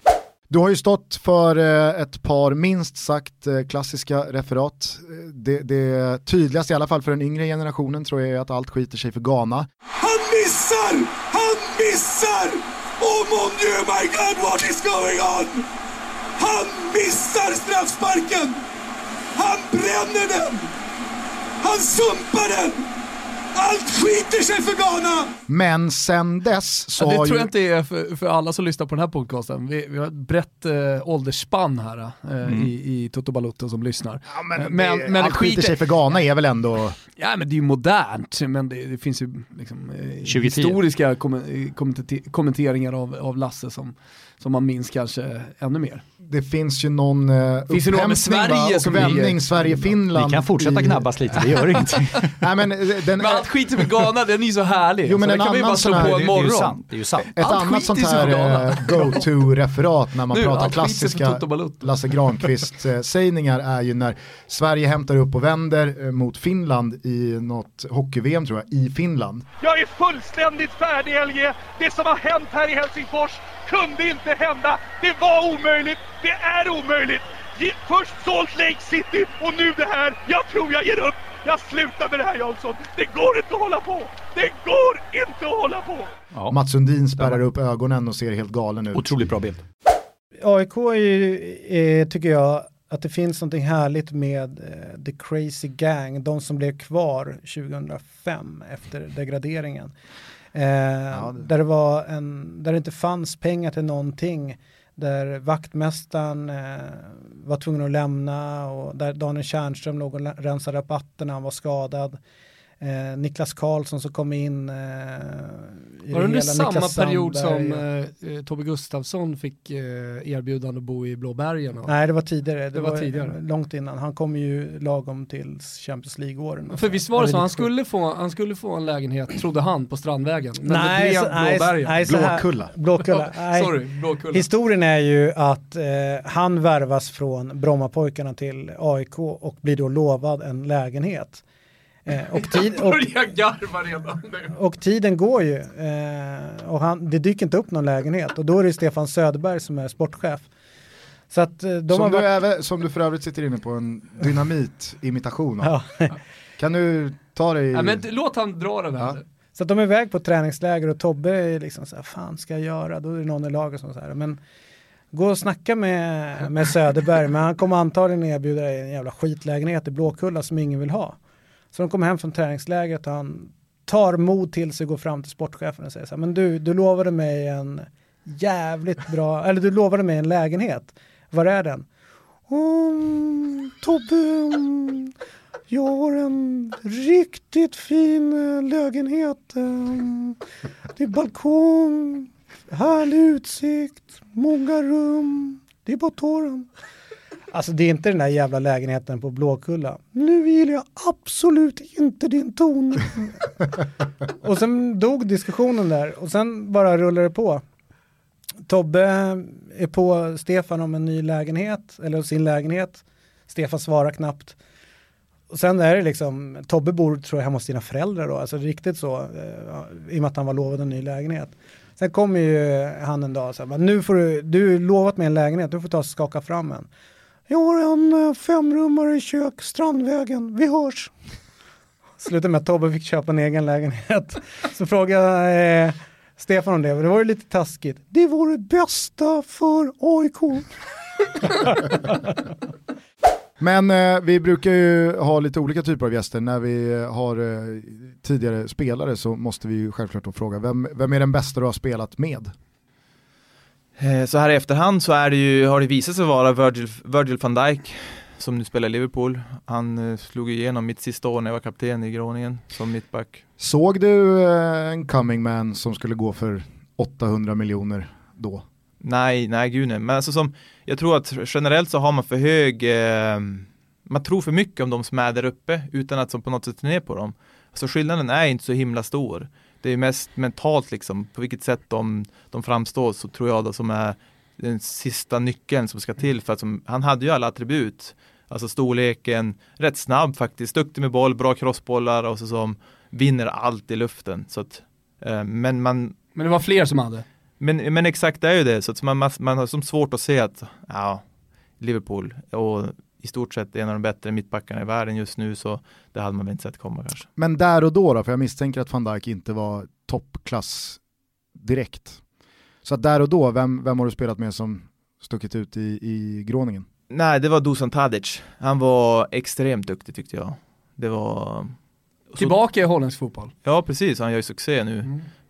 A: Du har ju stått för eh, ett par minst sagt eh, klassiska referat. Eh, det, det tydligaste i alla fall för den yngre generationen tror jag är att allt skiter sig för Ghana.
N: Han missar! Han missar! Oh mon dieu my god what is going on? Han missar straffsparken! Han bränner den! Han sumpar den! Allt skiter sig för Ghana!
A: Men sen dess så
B: Ja, det
A: har
B: tror
A: ju...
B: jag inte är för, för alla som lyssnar på den här podcasten. Vi, vi har ett brett eh, åldersspann här eh, i, i Toto Balotto som lyssnar.
A: Ja, men,
B: Eh, men,
A: det,
B: men
A: allt skiter sig för Ghana är väl ändå...
B: Ja men det är ju modernt, men det, det finns ju liksom, eh,
G: 2010.
B: historiska kom, eh, kommenter- kommenteringar av, av Lasse som, som man minns kanske ännu mer.
A: Det finns ju någon eh,
B: Finns det något med
A: upphämtning
B: Sverige
A: och vändning Sverige-Finland.
G: Vi kan fortsätta
A: i-
G: gnabbas lite, det gör ingenting.
A: Nej, men, eh, den,
B: Men allt skiter med Ghana, den är ju så härlig.
A: Jo, men
B: så
A: en
B: den kan
A: annan
B: bara slå på en
A: är
G: Det är ju
B: morgon.
G: sant. Det är ju sant.
A: Ett
B: Allt
A: annat
B: skit
A: sånt här eh, go-to-referat när man
B: Nu,
A: pratar klassiska. Lasse Granqvist-sägningar är ju när Sverige hämtar upp och vänder eh, mot Finland i något hockey-VM tror jag, i Finland.
N: Jag är fullständigt färdig LG. Det som har hänt här i Helsingfors kunde inte hända. Det var omöjligt. Det är omöjligt. Först Salt Lake City och nu det här. Jag tror jag ger upp. Jag slutar med det här Jansson. Det går inte att hålla på. Det går inte att hålla på.
G: Ja.
A: Mats Sundin spärrar upp ögonen och ser helt galen ut.
G: Otroligt bra bild.
C: AIK är ju, är, tycker jag, att det finns någonting härligt med eh, The Crazy Gang, de som blev kvar 2005 efter degraderingen. Eh, där, det var en, där det inte fanns pengar till någonting, där vaktmästaren eh, var tvungen att lämna och där Daniel Tjärnström låg och rensade rabatten när han var skadad. Eh, Niklas Karlsson som kom in. Eh,
B: Var det under samma
C: Niklas
B: period
C: Sandberg
B: som eh, eh, Tobbe Gustafsson fick eh, erbjudande att bo i Blåbergen? och-
C: Nej, det var tidigare. Det,
B: Det var
C: var,
B: tidigare.
C: långt innan. Han kom ju lagom till Champions League-åren.
B: För visst var det så, han skulle, få, han skulle få en lägenhet, trodde han, på Strandvägen. Men
C: Nej,
B: det
C: så-
B: blev
C: nej,
B: Blåbergen.
C: nej, så här-
A: Blåkulla.
C: Blåkulla. Nej.
B: Sorry, Blåkulla.
C: Historien är ju att eh, han värvas från Brommapojkarna till AIK och blir då lovad en lägenhet. Eh, och, tid, och, och tiden går ju eh, och han, det dyker inte upp någon lägenhet och då är det Stefan Söderberg som är sportchef. Så att eh, de har
A: som, du
C: varit,
A: även, som du för övrigt sitter inne på en dynamit-imitation av.
C: ja.
A: Kan du ta dig...
B: Ja, men låt han dra den här.
A: Ja.
C: Så att de är iväg på träningsläger och Tobbe är liksom så här, fan ska jag göra? Då är det någon i laget som säger, men gå och snacka med, med Söderberg, men han kommer antagligen erbjuda dig en jävla skitlägenhet i Blåkulla som ingen vill ha. Så de kommer hem från träningslägret och han tar mod till sig och går fram till sportchefen och säger så här, men du, du lovade mig en jävligt bra, eller du lovade mig en lägenhet. Var är den? Mm, Tobbe, jag har en riktigt fin eh, lägenhet. Eh, det är balkong, härlig utsikt, många rum. Det är bara torren. Alltså det är inte den där jävla lägenheten på Blåkulla. Nu gillar jag absolut inte din ton. och sen dog diskussionen där och sen bara rullade det på. Tobbe är på Stefan om en ny lägenhet, eller sin lägenhet. Stefan svarar knappt. Och sen är det liksom, Tobbe bor tror jag hemma hos sina föräldrar då, alltså riktigt så, eh, i och med att han var lovad en ny lägenhet. Sen kommer ju han en dag och säger, nu får du, du lovat mig en lägenhet, du får ta och skaka fram en. Jag har en femrummare i kök, Strandvägen, vi hörs. Slutade med att Tobbe fick köpa en egen lägenhet. Så frågade eh, Stefan om det, det var ju lite taskigt. Det var det bästa för AIK.
A: Men eh, vi brukar ju ha lite olika typer av gäster. När vi har eh, tidigare spelare så måste vi ju självklart då fråga, vem, vem är den bästa du har spelat med?
K: Eh, Så här i efterhand så är det ju, har det visat sig vara Virgil, Virgil van Dijk som nu spelar i Liverpool. Han eh, slog igenom mitt sista år när jag var kapten i Groningen som mittback.
A: Såg du eh, en coming man som skulle gå för 800 miljoner då?
K: Nej, nej gud nej. Men alltså som, jag tror att generellt så har man för hög, eh, man tror för mycket om de som är där uppe utan att som på något sätt ner på dem. Så skillnaden är inte så himla stor. Det är mest mentalt liksom, på vilket sätt de, de framstår så tror jag då som är den sista nyckeln som ska till för att som, han hade ju alla attribut. Alltså storleken, rätt snabb faktiskt, duktig med boll, bra crossbollar och så som vinner allt i luften. Så att, eh, men man
B: Men det var fler som hade.
K: men, men exakt det är ju det, så att man, man, man har som svårt att se att ja, Liverpool och i stort sett en av de bättre mittbackarna i världen just nu så det hade man väl inte sett komma kanske.
A: Men där och då, då för jag misstänker att van Dijk inte var toppklass direkt. Så att där och då, vem, vem har du spelat med som stuckit ut i, i gråningen?
K: Nej, det var Dusan Tadic. Han var extremt duktig tyckte jag. Det var...
B: Tillbaka i holländsk fotboll.
K: Ja, precis. Han gör ju succé nu.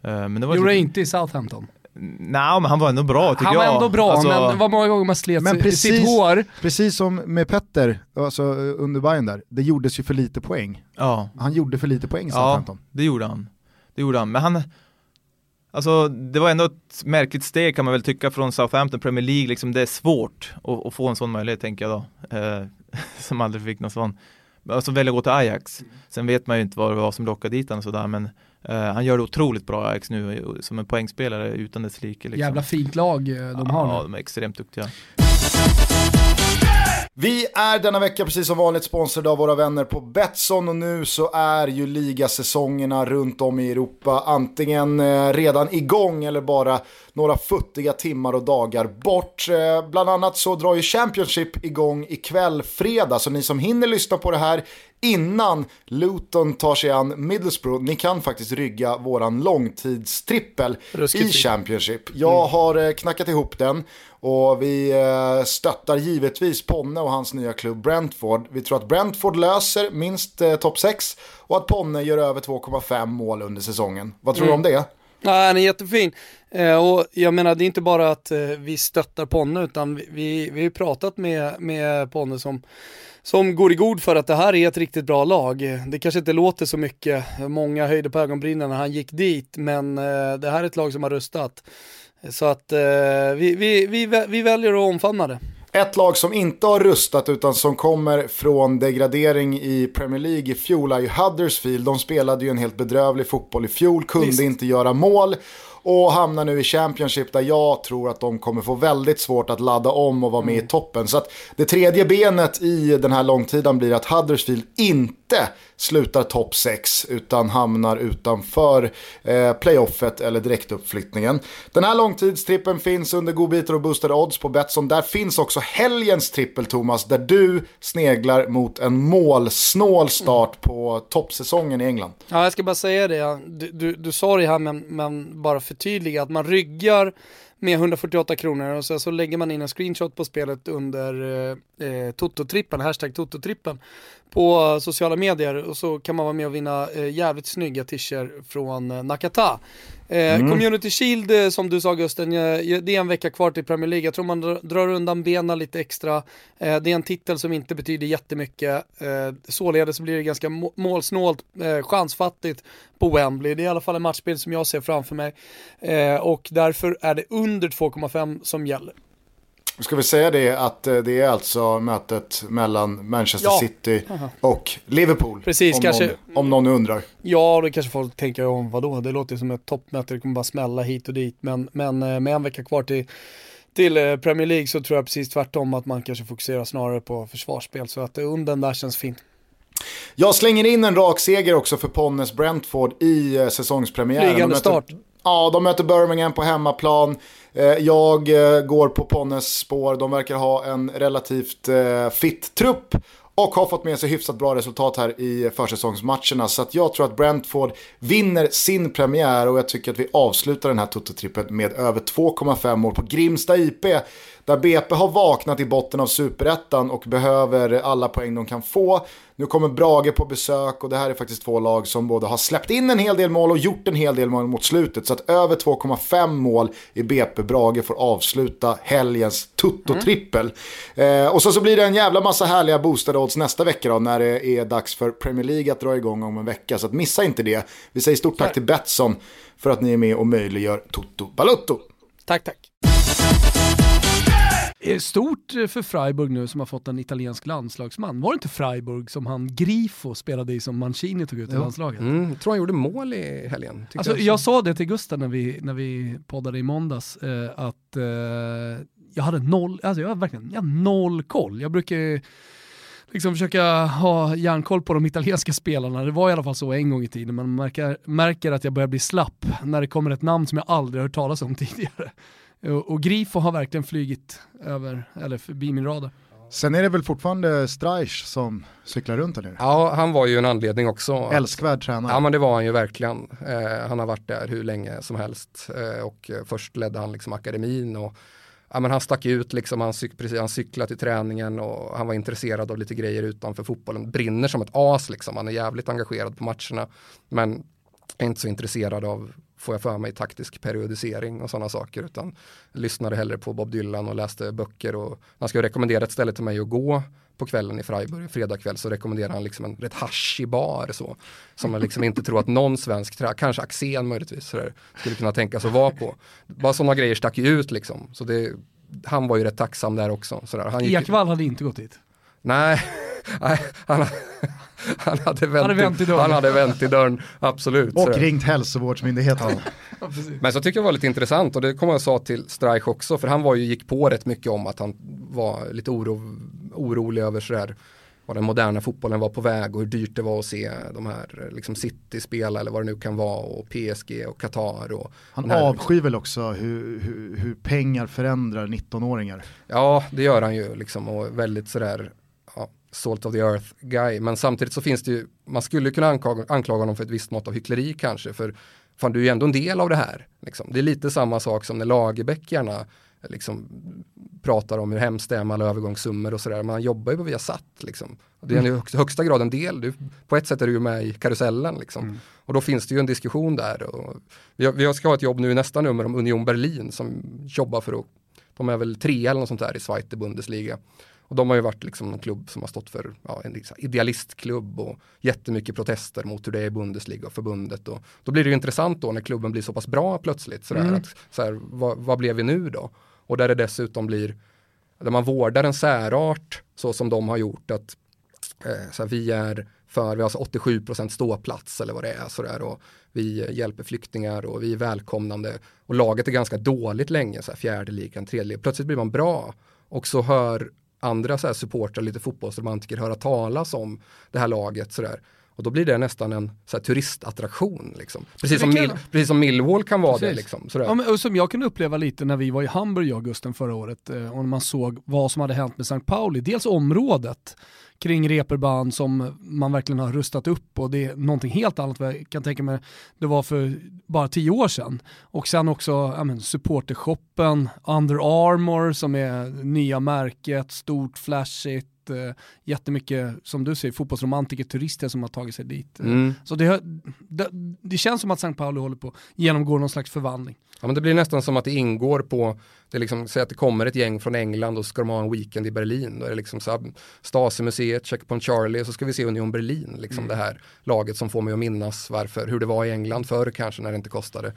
K: Eh, Men det var
B: Gjorde det inte i Southampton.
K: Nej, men han var ändå bra tycker
B: Han
K: jag.
B: var ändå bra,
K: Alltså-
B: men var många gånger man slet
A: Men precis,
B: sitt hår.
A: precis som med Petter, alltså under Bayern där, det gjordes ju för lite poäng.
K: Ja.
A: Han gjorde för lite poäng i
K: Ja,
A: Southampton.
K: det gjorde han. Det gjorde han. Men han, alltså det var ändå ett märkligt steg kan man väl tycka från Southampton Premier League. Liksom det är svårt att, att få en sån möjlighet tänker jag då. Eh, som aldrig fick någon sån. Alltså välja att gå till Ajax. Sen vet man ju inte vad det var som lockade dit honom sådär. Men eh, han gör det otroligt bra Ajax nu som en poängspelare utan dess like. Liksom.
B: Jävla fint lag eh, de har
K: Ja,
B: nu.
K: de är extremt duktiga.
A: Vi är denna vecka precis som vanligt sponsrade av våra vänner på Betsson och nu så är ju ligasäsongerna runt om i Europa antingen eh, redan igång eller bara några futtiga timmar och dagar bort. Bland annat så drar ju Championship igång ikväll fredag så ni som hinner lyssna på det här innan Luton tar sig an Middlesbrough, ni kan faktiskt rygga våran långtidstrippel
B: Ruskigt
A: i. Championship. Jag har eh, knackat ihop den och vi eh, stöttar givetvis Ponne och hans nya klubb Brentford. Vi tror att Brentford löser minst eh, topp 6 och att Ponne gör över 2,5 mål under säsongen. Vad tror
B: Mm.
A: du om det?
B: Nej, han är jättefin. Eh, och jag menar, det är inte bara att eh, vi stöttar Ponne, utan vi, vi, har ju pratat med, med Ponne som, som går i god för att det här är ett riktigt bra lag. Det kanske inte låter så mycket, många höjde på ögonbrynen när han gick dit, men eh, det här är ett lag som har rustat. Så att vi, vi, vi, vi väljer att omfamna det.
A: Ett lag som inte har rustat utan som kommer från degradering i Premier League i fjol är ju Huddersfield. De spelade ju en helt bedrövlig fotboll i fjol, kunde
B: Visst.
A: inte göra mål och hamnar nu i Championship där jag tror att de kommer få väldigt svårt att ladda om och vara med i toppen. Så att det tredje benet i den här långtiden blir att Huddersfield inte slutar topp 6 utan hamnar utanför eh, playoffet eller direktuppflyttningen. Den här långtidstrippen finns under godbitar och boostade odds på Betsson. Där finns också helgens trippel Thomas där du sneglar mot en målsnål start på toppsäsongen i England.
B: Ja, jag ska bara säga det. Du, du, du sa det här, men, men bara förtydliga att man ryggar med 148 kronor och sen så lägger man in en screenshot på spelet under eh, eh Toto-trippen, hashtag Toto-trippen på sociala medier och så kan man vara med och vinna eh, jävligt snygga t-shirts från eh, Nakata. Eh, mm. Community Shield som du sa Gusten, det är en vecka kvar till Premier League. Jag tror man drar undan benen lite extra. det är en titel som inte betyder jättemycket. således blir det ganska målsnålt, chansfattigt på Wembley. Det är i alla fall en matchbild som jag ser framför mig. och därför är det under 2,5 som gäller.
A: Ska vi säga det att eh, det är alltså mötet mellan Manchester ja. City och Liverpool?
B: Precis,
A: om
B: kanske.
A: Någon, om någon undrar.
B: Ja, det kanske folk tänker om vadå? Det låter som ett toppmöte, det kommer bara smälla hit och dit. Men, men eh, med en vecka kvar till, till eh, Premier League så tror jag precis tvärtom att man kanske fokuserar snarare på försvarsspel. Så att under där känns fint.
A: Jag slänger in en rak seger också för Ponnes Brentford i säsongspremiären.
B: Flygande start.
A: Ja, de möter Birmingham på hemmaplan. Eh, jag eh, går på Ponnes spår. De verkar ha en relativt eh, fit trupp och har fått med sig hyfsat bra resultat här i försäsongsmatcherna. Så att jag tror att Brentford vinner sin premiär och jag tycker att vi avslutar den här Toto-trippen med över 2,5 mål på Grimsta IP. Där BP har vaknat i botten av superettan och behöver alla poäng de kan få. Nu kommer Brage på besök och det här är faktiskt två lag som både har släppt in en hel del mål och gjort en hel del mål mot slutet. Så att över 2,5 mål i BP Brage får avsluta helgens tutto-trippel. Mm. Eh, och så, så blir det en jävla massa härliga boostade odds nästa vecka då när det är dags för Premier League att dra igång om en vecka. Så att missa inte det. Vi säger stort tack till Betsson för att ni är med och möjliggör Toto Balutto.
B: Tack, tack. Stort för Freiburg nu som har fått en italiensk landslagsman. Var det inte Freiburg som han Grifo spelade i som Mancini tog ut i landslaget?
O: Mm, jag tror han gjorde mål i helgen.
B: Alltså, jag, jag sa det till Gustav när vi, när vi poddade i måndags, eh, att eh, jag hade noll, alltså jag hade verkligen jag hade noll koll. Jag brukar liksom försöka ha järnkoll på de italienska spelarna. Det var i alla fall så en gång i tiden, men man märker, märker att jag börjar bli slapp när det kommer ett namn som jag aldrig hört talas om tidigare. Och, och Grifo har verkligen flygit över, eller förbi min radar.
A: Sen är det väl fortfarande Streich som cyklar runt här nere?
O: Ja, han var ju en anledning också.
A: Älskvärd tränare.
O: Ja, men det var han ju verkligen. Eh, han har varit där hur länge som helst eh, och eh, först ledde han liksom akademin och ja, men han stack ut, liksom, han, cyk, precis, han cyklade till träningen och han var intresserad av lite grejer utanför fotbollen. Brinner som ett as, liksom. han är jävligt engagerad på matcherna. Men är inte så intresserad av får jag för mig taktisk periodisering och sådana saker utan lyssnade hellre på Bob Dylan och läste böcker och han ska rekommendera ett ställe till mig att gå på kvällen i Freiburg, fredag kväll så rekommenderar han liksom en rätt hashig bar så som man liksom inte tror att någon svensk, kanske Axén möjligtvis sådär, skulle kunna tänka sig att vara på. Bara sådana grejer stack ju ut liksom. Så det, han var ju rätt tacksam där också. Sådär. Han
B: gick, Ekvall hade inte gått dit?
O: Nej, nej han, han hade vänt, hade vänt i dörren. Han hade vänt i dörren, absolut.
A: Och ringt hälsovårdsmyndigheten.
O: Ja. Men så tycker jag var lite intressant och det kommer jag sa till Streich också för han var ju, gick på rätt mycket om att han var lite oro, orolig över sådär vad den moderna fotbollen var på väg och hur dyrt det var att se de här liksom City spela eller vad det nu kan vara och PSG och Qatar. Och
A: han avskyr väl också hur, hur, hur pengar förändrar 19-åringar?
O: Ja, det gör han ju liksom och väldigt sådär salt of the earth guy. Men samtidigt så finns det ju, man skulle kunna anklaga, anklaga honom för ett visst mått av hyckleri kanske. För fan du är ju ändå en del av det här. Liksom. Det är lite samma sak som när Lagerbäck gärna liksom, pratar om hur hemskt det är med alla övergångssummor och sådär. Man jobbar ju på Viasat liksom. Det är i mm. högsta, högsta grad en del. Du, på ett sätt är du ju med i karusellen liksom. Mm. Och då finns det ju en diskussion där. Och vi, vi ska ha ett jobb nu i nästa nummer om Union Berlin som jobbar för att, de är väl tre eller något sånt där i Zweite Bundesliga. Och de har ju varit liksom en klubb som har stått för ja, en liksom idealistklubb och jättemycket protester mot hur det är i Bundesliga och förbundet. Och då blir det ju intressant då när klubben blir så pass bra plötsligt. Sådär, mm. att, sådär, vad, vad blev vi nu då? Och där det dessutom blir, där man vårdar en särart så som de har gjort att eh, såhär, vi är för, vi har alltså 87% ståplats eller vad det är sådär och vi hjälper flyktingar och vi är välkomnande och laget är ganska dåligt länge, så här, fjärde ligan, tredje ligan. Plötsligt blir man bra och så hör andra så här supportrar, lite fotbollsromantiker höra talas om det här laget. Så där. Och då blir det nästan en så här, turistattraktion. Liksom. Precis, som Mil, precis som Millwall kan vara precis. det. Liksom,
B: ja, men, och som jag kunde uppleva lite när vi var i Hamburg i augusten förra året eh, och när man såg vad som hade hänt med St. Pauli. Dels området kring reperband som man verkligen har rustat upp och det är någonting helt annat vad jag kan tänka mig det var för bara tio år sedan. Och sen också men, supportershoppen, Under Armour som är nya märket, stort, flashigt, eh, jättemycket, som du säger, fotbollsromantiker, turister som har tagit sig dit. Eh,
O: Mm.
B: Så det, det, det känns som att St. Pauli håller på att genomgå någon slags förvandling.
O: Ja, men det blir nästan som att det ingår på, det är liksom, säg att det kommer ett gäng från England och så ska de ha en weekend i Berlin. Då är det liksom så här, Stasi-museet, Checkpoint Charlie och så ska vi se Union Berlin, liksom det här laget som får mig att minnas varför, hur det var i England förr kanske när det inte kostade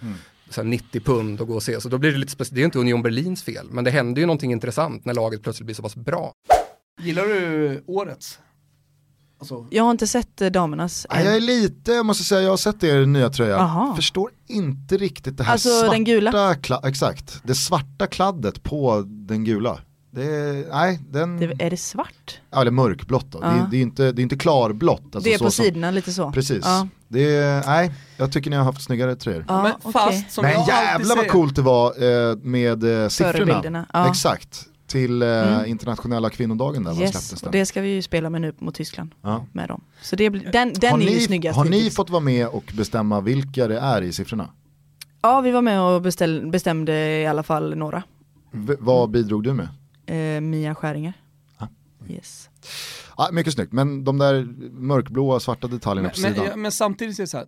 O: så här 90 pund att gå och se. Så då blir det lite speciellt, det är inte Union Berlins fel, men det händer ju någonting intressant när laget plötsligt blir så pass bra.
B: Gillar du årets? Alltså,
M: Jag har inte sett eh, damernas
A: Ja, jag är lite, jag måste säga, jag har sett er nya tröja.
M: Aha.
A: Förstår inte riktigt det här
M: Alltså,
A: svarta,
M: den gula?
A: kla- exakt, det svarta kladdet på den gula. Det är, nej, den,
M: Det, är det svart?
A: ja, eller mörkblått då. Det,
M: Ja.
A: är, det är inte, det är inte klarblått. Alltså
M: det är
A: så
M: på
A: som-
M: sidorna lite så.
A: Precis.
M: Ja.
A: Det nej, jag tycker ni har haft snyggare tröjor.
M: Ja,
B: men fast som
A: Men
B: jag alltid
A: jävla vad coolt det var eh, med eh, siffrorna. Exakt, till eh,
M: Mm.
A: internationella kvinnodagen där,
M: Yes,
A: den?
M: och det ska vi ju spela med nu mot Tyskland.
A: Ja.
M: Med dem. Så det blir, den, den
A: har
M: är ju
A: ni,
M: snyggast
A: har ni fått vara med och bestämma vilka det är i siffrorna?
M: Ja, vi var med och beställ, bestämde i alla fall några.
A: V- vad bidrog du med?
M: Eh, Mia Skäringer. Yes.
A: Ah, mycket snyggt, men de där mörkblåa svarta detaljerna på
B: Men,
A: sidan.
B: men, men samtidigt är det så här,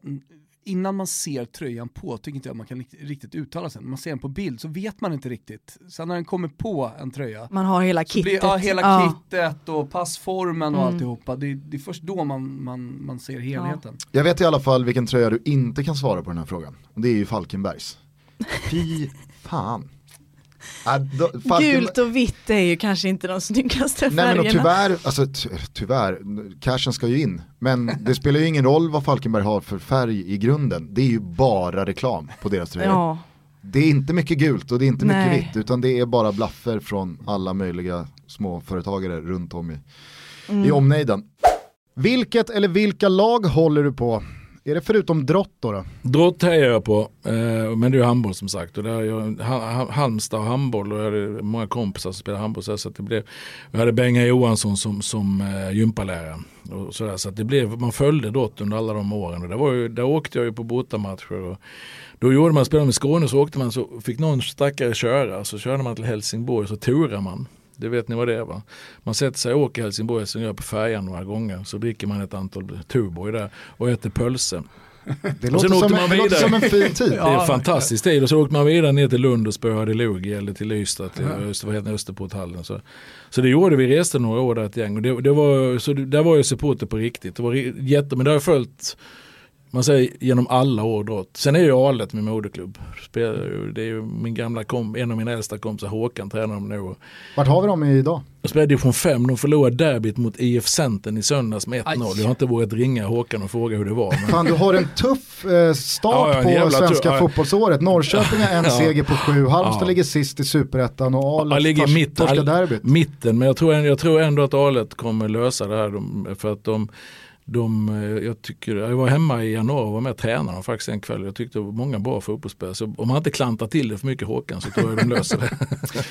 B: innan man ser tröjan på tycker inte jag man kan rikt- riktigt uttala sig. När man ser den på bild så vet man inte riktigt. Sen när den kommer på en tröja,
M: Man har hela
B: så blir,
M: kittet.
B: ja, hela
M: Ja.
B: kittet och passformen och
M: Mm.
B: alltihopa. Det, det är först då man, man, man ser helheten.
A: Jag vet i alla fall vilken tröja du inte kan svara på den här frågan. Och det är ju Falkenbergs. Fy fan.
M: Gult och vitt är ju kanske inte de snyggaste
A: Nej men och
M: färgerna.
A: tyvärr, alltså ty- tyvärr, cashen ska ju in. Men det spelar ju ingen roll vad Falkenberg har för färg i grunden. Det är ju bara reklam på deras tröjor.
M: Ja.
A: Det är inte mycket gult och det är inte mycket
M: Nej.
A: vitt utan det är bara blaffer från alla möjliga småföretagare runt om i, i
M: Mm.
A: omnejden. Vilket eller vilka lag håller du på? Är det förutom drott då? då?
E: Drott hejar jag på, eh, men det är ju handboll som sagt. Och där jag, Halmstad och handboll och jag hade många kompisar som spelade handboll. Så att det blev, jag hade Benga Johansson som, som eh, gympalärare. Och sådär, så att det blev, man följde Drott under alla de åren. Och det var ju, där åkte jag ju på bortamatcher. Och då gjorde man, spelade med Skåne så åkte man så fick någon stackare köra. Så körde man till Helsingborg så turade man. Det vet ni vad det är va? Man sätter sig och åker Helsingborg som gör på färjan några gånger. Så dricker man ett antal Tuborg där och äter pölse.
A: Det låter, som,
E: man
A: en,
E: vidare.
A: som en fin tid.
E: Det är en fantastisk tid och så åkte man vidare ner till Lund och spöade Lugi eller till Ystad, till Öster, vad heter det, Österporthallen. Så, så det gjorde vi, reste några år där ett gäng och det, det var, så det, där var jag supporter på riktigt. Det var jätte, men det har jag följt man säger genom alla år drott. Sen är ju Alet min moderklubb. Spelar Det är ju min gamla kom, en av mina äldsta kompisar Håkan tränar dem nu.
A: Vart har vi dem idag?
E: jag spelade division 5, de förlorade derbyt mot IF Centern i söndags med 1-0. Jag har inte vågat ringa Håkan och fråga hur det var. Men...
A: Fan du har en tuff eh, start
E: Ja, ja, en
A: på svenska
E: tuff- ja.
A: fotbollsåret. Norrköping har en
E: Ja.
A: seger på sju, Halmstad
E: Ja.
A: ligger sist i superettan och Alet
E: Jag ligger i
A: tors-
E: mitten,
A: torskar derbyt.
E: mitten men jag tror, jag tror ändå att Alet kommer lösa det här. De, för att de, de, eh, jag, tycker, jag var hemma i januari och var med och tränade dem faktiskt en kväll. Jag tyckte det var många bra fotbollsspelare. Så om man inte klantar till det för mycket Håkan så tror jag de löser det.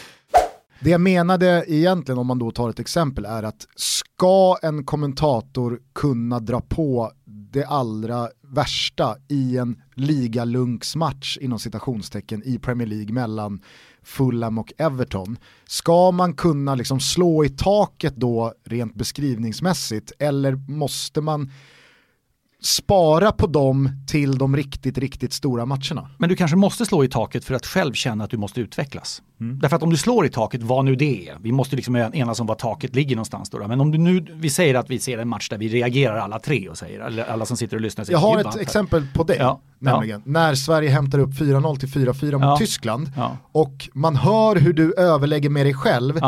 A: Det jag menade egentligen om man då tar ett exempel är att ska en kommentator kunna dra på det allra värsta i en ligalunksmatch inom citationstecken i Premier League mellan Fulham och Everton. Ska man kunna liksom slå i taket då rent beskrivningsmässigt eller måste man spara på dem till de riktigt, riktigt stora matcherna?
G: Men du kanske måste slå i taket för att själv känna att du måste utvecklas.
A: Mm.
G: Därför att om du slår i taket, vad nu det är, vi måste liksom enas om var taket ligger någonstans. Då, men om du nu, vi säger att vi ser en match där vi reagerar alla tre och säger, eller alla som sitter och lyssnar. säger,
A: Jag har
G: "Gud,
A: ett exempel på det,
G: Ja,
A: nämligen. När Sverige hämtar upp 4-0 till 4-4 mot
G: Ja.
A: Tyskland
G: Ja.
A: och man hör hur du överlägger med dig själv.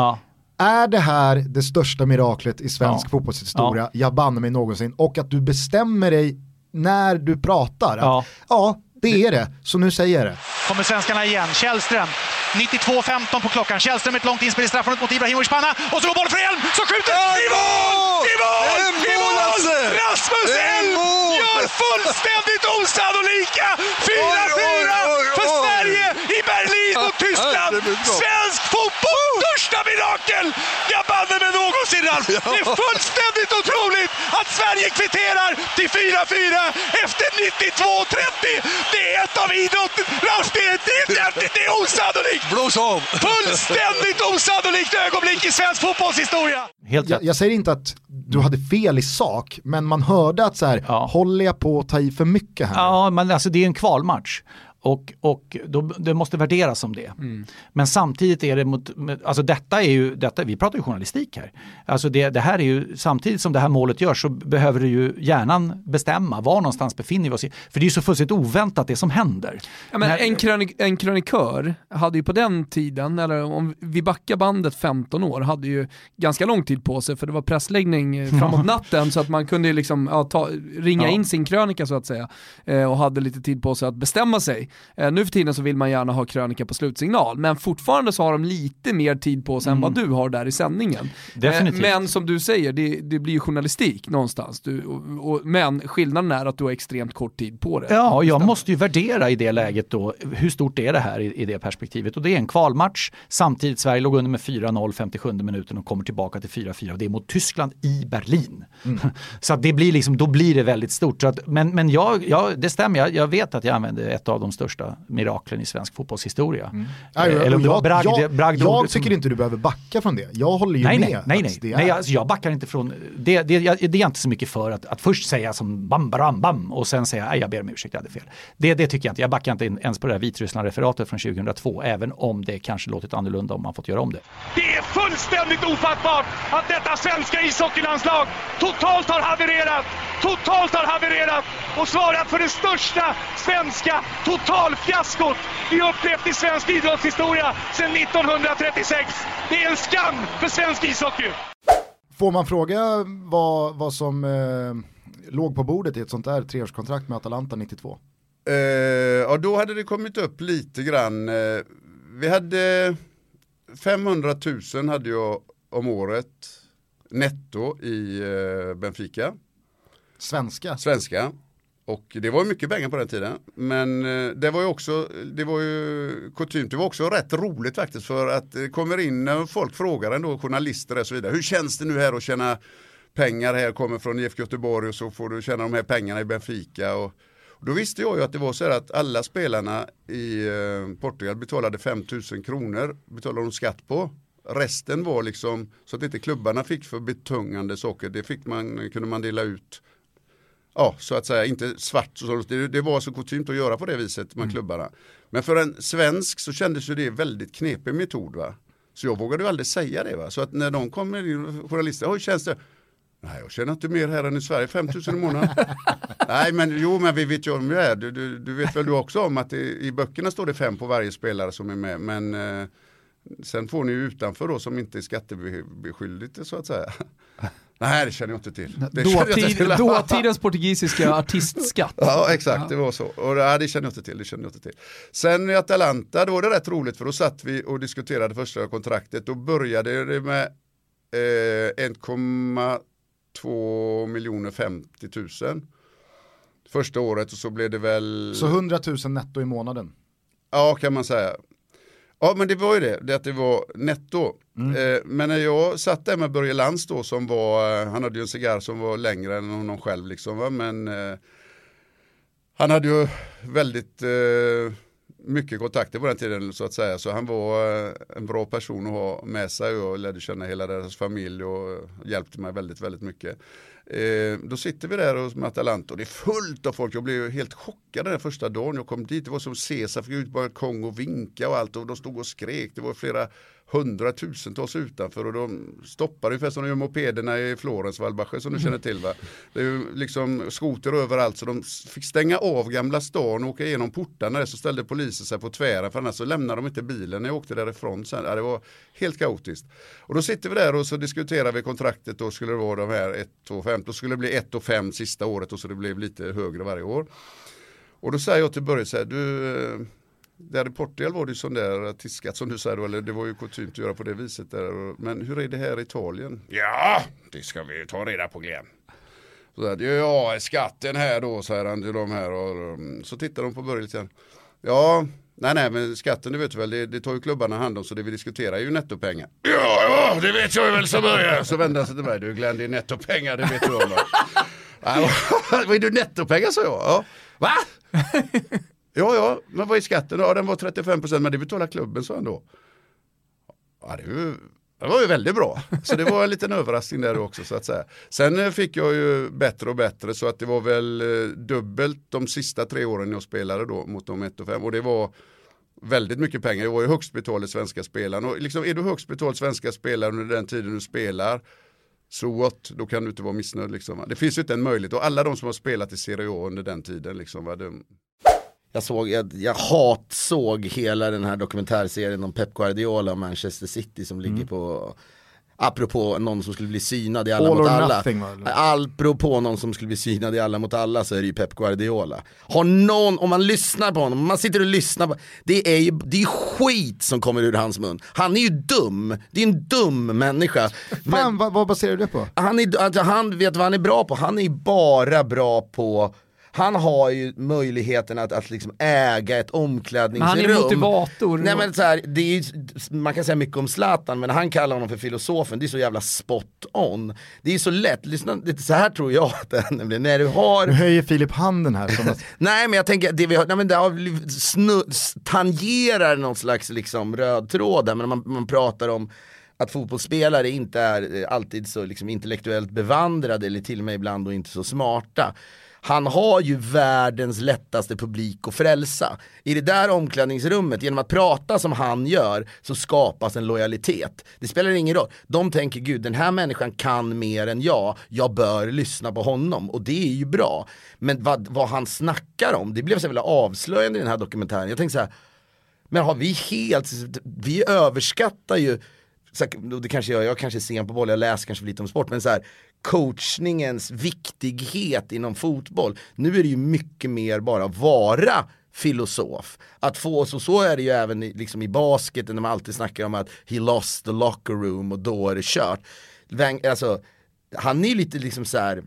A: Är det här det största miraklet i svensk
G: Ja.
A: fotbollshistoria, jag banne mig någonsin, och att du bestämmer dig när du pratar? att,
G: Ja.
A: ja, det är det, så nu säger jag det.
P: Kommer svenskarna igen. Källström. 92-15 på klockan. Källström ett långt inspel i straffområdet mot Ibrahimovic panna. Och så går bollen för Elm som skjuter i mål! I mål! I mål! Rasmus Elm gör fullständigt osannolika 4-4 för Sverige i Berlin mot Tyskland. Svensk fotbolls största mirakel! Jag
N: banne mig någonsin Ralf! Det är fullständigt otroligt att Sverige kvitterar till 4-4 efter 92-30! Det är ett av idrotten, Ralf, det är, det är, det är, osannolikt!
Q: Blås av!
N: Fullständigt osannolikt ögonblick i svensk fotbollshistoria!
G: Helt
A: jag, jag säger inte att du hade fel i sak, men man hörde att så här, håller jag på att ta i för mycket här?
G: Ja, men alltså det är en kvalmatch. Och, och då, det måste värderas som det.
A: Mm.
G: Men samtidigt är det mot, alltså detta är ju, detta, vi pratar ju journalistik här. Alltså det, det här är ju, samtidigt som det här målet görs så behöver du ju hjärnan bestämma var någonstans befinner vi oss. I. För det är ju så fullständigt oväntat det som händer.
R: Ja, men
G: När-
R: en, krönik, en krönikör hade ju på den tiden, eller om vi backar bandet 15 år, hade ju ganska lång tid på sig för det var pressläggning eh, framåt natten så att man kunde liksom, ja, ta, ringa
G: Ja.
R: in sin krönika så att säga eh, och hade lite tid på sig att bestämma sig. Eh, nu för tiden så vill man gärna ha krönika på slutsignal men fortfarande så har de lite mer tid på sig än vad du har där i sändningen. Eh, men som du säger, det, det blir ju journalistik någonstans. Du, och, och, men skillnaden är att du har extremt kort tid på dig.
G: Ja, jag måste ju värdera i det läget då, hur stort är det här i, i det perspektivet? Och det är en kvalmatch, samtidigt Sverige låg under med 4-0 57 minuten och kommer tillbaka till 4-4 och det är mot Tyskland i Berlin. Så att det blir liksom, då blir det väldigt stort. Så att, men men jag, jag, det stämmer, jag, jag vet att jag använde ett av de största miraklen i svensk fotbollshistoria.
A: Nej,
G: Eh, Eller om det var
A: jag,
G: bragd,
A: jag,
G: bragd
A: jag
G: ord som-
A: tycker inte du behöver backa från det. Jag håller ju
G: nej,
A: med.
G: nej, nej, nej.
A: det
G: nej alltså jag backar inte från, det, det, jag, det är jag inte så mycket för att, att först säga som bam, bam, bam och sen säga, nej jag ber om ursäkt, jag hade fel. Det, det tycker jag inte, jag backar inte in- ens på det här Vitryssland-referatet från 2002, även om det kanske låtit annorlunda om man fått göra om det.
N: Det är fullständigt ofattbart att detta svenska ishockeylandslag totalt har havererat, totalt har havererat och svarat för det största svenska totalfiaskot vi upplevt i svensk idrottshistoria sedan 1936. Det är en skam för svensk ishockey.
A: Får man fråga vad, vad som eh, låg på bordet i ett sånt där treårskontrakt med Atalanta 92?
D: Eh, ja, då hade det kommit upp lite grann. Eh, vi hade 500 000 hade jag om året netto i eh, Benfica.
A: Svenska?
D: Svenska. Och det var mycket pengar på den tiden. Men eh, det var ju också, det var ju kutym, det var också rätt roligt faktiskt för att det kommer in när folk frågar ändå, journalister och så vidare. Hur känns det nu här att tjäna pengar här, kommer från IFK Göteborg och så får du tjäna de här pengarna i Benfica. Och, och då visste jag ju att det var så här att alla spelarna i eh, Portugal betalade 5000 kronor, betalade de skatt på. Resten var liksom så att inte klubbarna fick för betungande saker. Det fick man, kunde man dela ut ja, så att säga, inte svart. Så, det, det var så kutymt att göra på det viset med klubbarna. Men för en svensk så kändes ju det väldigt knepig metod. Va? Så jag vågade ju aldrig säga det. Va? Så att när de kommer in, journalister, hur känns det? Nej, jag känner inte mer här än i Sverige, 5000 i månaden. Nej, men jo, men vi vet ju om det är. Du, du, du vet väl du också om att det, i böckerna står det fem på varje spelare som är med. Men eh, sen får ni ju utanför då som inte är skattebeskyldigt så att säga. Nej, det känner jag inte till. Det känner jag inte
R: Dåtid,
D: till.
R: dåtidens portugisiska artistskatt.
D: Ja exakt, det var så. Och det, det känner jag inte till. Det känner jag inte till. Sen i Atalanta, då var det rätt roligt för då satt vi och diskuterade första kontraktet. Då började det med eh, 1,2 miljoner 50 000. Första året och så blev det väl...
A: Så 100 000 netto i månaden.
D: Ja, kan man säga. Ja, men det var ju det, det att det var netto. Eh, men när jag satt där med Börje Lantz då som var, eh, han hade ju en cigarr som var längre än honom själv liksom, va? men eh, han hade ju väldigt eh, mycket kontakter på den tiden så att säga, så han var eh, en bra person att ha med sig och lärde känna hela deras familj och eh, hjälpte mig väldigt, väldigt mycket. Eh, då sitter vi där hos Atalanta och det är fullt av folk. Jag blev helt chockad den första dagen jag kom dit. Det var som Caesar fick ut på balkong och vinka och allt och de stod och skrek. Det var flera hundratusentals utanför och de stoppar ungefär som de gör mopederna i Florens Valbache som du känner till va. Det är ju liksom skoter överallt så de fick stänga av Gamla stan och åka igenom portarna där så ställde polisen sig på tvären för annars så lämnade de inte bilen när jag åkte därifrån sen. Ja, det var helt kaotiskt. Och då sitter vi där och så diskuterar vi kontraktet då skulle det vara de här 1 och 5 då skulle det bli 1 och 5 sista året och så det blev lite högre varje år. Och då säger jag till Börje så här, du eh, där i Portugal var det ju sån där tiskat som du säger då, eller det var ju kutymt att göra på det viset där. Men hur är det här i Italien? Ja, det ska vi ta reda på Glenn. Så där, ja, skatten här då, säger han till de här. Och, um, så tittar de på Börje lite grann. Ja, Nej, nej, men skatten, du vet väl, det, det tar ju klubbarna hand om så det vi diskuterar är ju nettopengar. Ja, ja, det vet jag väl som börjar. Så vände han sig till mig, du Glenn, det är nettopengar, det vet du om. va?" Ja, Vad är du nettopengar, sa jag. Ja. Va? Ja, ja, men vad är skatten? Ja, den var 35 procent, men det betalar klubben, sa han då. Ja, det, var ju, det var ju väldigt bra. Så det var en liten överraskning där också så att säga. Sen eh, fick jag ju bättre och bättre så att det var väl eh, dubbelt de sista tre åren jag spelade då mot de 1 och 5 och det var väldigt mycket pengar. Jag var ju högst betald svenska spelaren och liksom är du högst betald svenska spelare under den tiden du spelar så what, då kan du inte vara missnöjd liksom. Det finns ju inte en möjlighet och alla de som har spelat i Serie A under den tiden liksom, va, de,
F: jag såg, jag, jag hatsåg hela den här dokumentärserien om Pep Guardiola och Manchester City som ligger på Apropå någon som skulle bli synad i alla
A: All
F: mot alla.
A: nothing?
F: Apropå någon som skulle bli synad i alla mot alla så är det ju Pep Guardiola. Har någon, om man lyssnar på honom, om man sitter och lyssnar på, det är ju det är skit som kommer ur hans mun. Han är ju dum, det är en dum människa.
A: Fan, vad, vad baserar du det på?
F: Han, är, alltså, han vet vad han är bra på, han är ju bara bra på han har ju möjligheten att, att liksom äga ett omklädningsrum.
R: Men han är motivator.
F: Nej, men så här, det är ju, man kan säga mycket om Zlatan men han kallar honom för filosofen, det är så jävla spot on. Det är så lätt, lyssna, det, så här tror jag att det är när du har
A: Nu höjer Filip handen här. Som att,
F: Nej men jag tänker att det vi har, nej, men det har snu, tangerar någon slags liksom röd tråd där, men man, man pratar om att fotbollsspelare inte är eh, alltid så liksom intellektuellt bevandrade eller till och med ibland då inte så smarta. Han har ju världens lättaste publik att frälsa. I det där omklädningsrummet, genom att prata som han gör, så skapas en lojalitet. Det spelar ingen roll. De tänker, gud den här människan kan mer än jag, jag bör lyssna på honom. Och det är ju bra. Men vad, vad han snackar om, det blev så jävla avslöjande i den här dokumentären. Jag tänkte så här, men har vi helt, vi överskattar ju, så här, och det kanske jag, jag kanske är sen på boll, jag läser kanske för lite om sport, men så här, coachningens viktighet inom fotboll. Nu är det ju mycket mer bara vara filosof. Att få, så, så är det ju även i, liksom i basket när man alltid snackar om att he lost the locker room och då är det kört. Alltså, han är ju lite liksom så här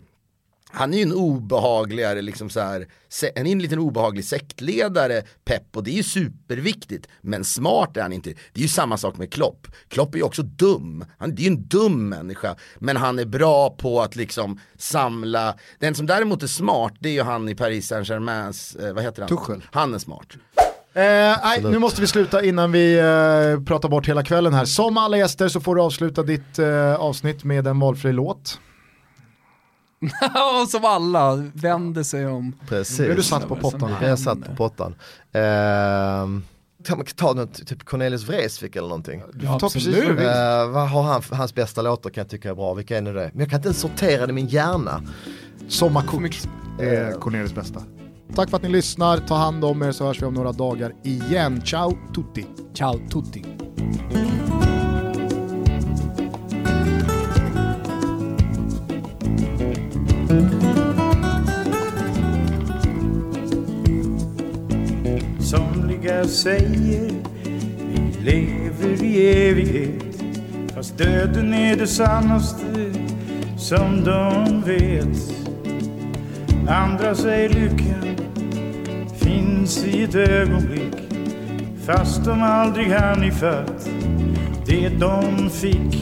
F: han är ju en obehagligare, liksom så här, är en liten obehaglig sektledare, Pep, och det är ju superviktigt. Men smart är han inte. Det är ju samma sak med Klopp. Klopp är ju också dum. Han det är ju en dum människa. Men han är bra på att liksom samla, den som däremot är smart, det är ju han i Paris Saint-Germains, eh, vad heter han?
A: Tuchel.
F: Han är smart.
A: Eh, nej, nu måste vi sluta innan vi eh, pratar bort hela kvällen här. Som alla gäster så får du avsluta ditt eh, avsnitt med en valfri låt.
R: Ja, som alla vänder sig om.
L: Precis.
A: Är du satt på pottan.
L: Jag är satt på pottan. Kan man ta något, typ Cornelis Vreeswijk eller någonting?
A: Du får ta precis vad du vill.
L: Eh, vad har han, hans bästa låtar kan jag tycka är bra, vilka är nu det? Men jag kan inte ens sortera det i min hjärna.
A: Sommarkort är Cornelis bästa. Tack för att ni lyssnar, ta hand om er så hörs vi om några dagar igen. Ciao tutti!
R: Ciao tutti!
Q: Jag säger vi lever i evighet. Fast döden är det sannaste som de vet. Andra säger lyckan finns i ett ögonblick. Fast de aldrig hann ifatt det de fick.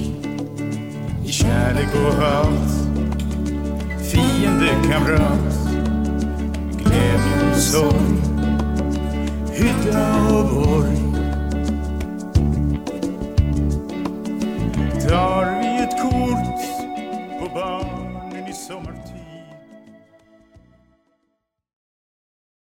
Q: I kärlek och hat Fiende, kamrat Glädje och sorg hydda och borg. Drar vi ett kort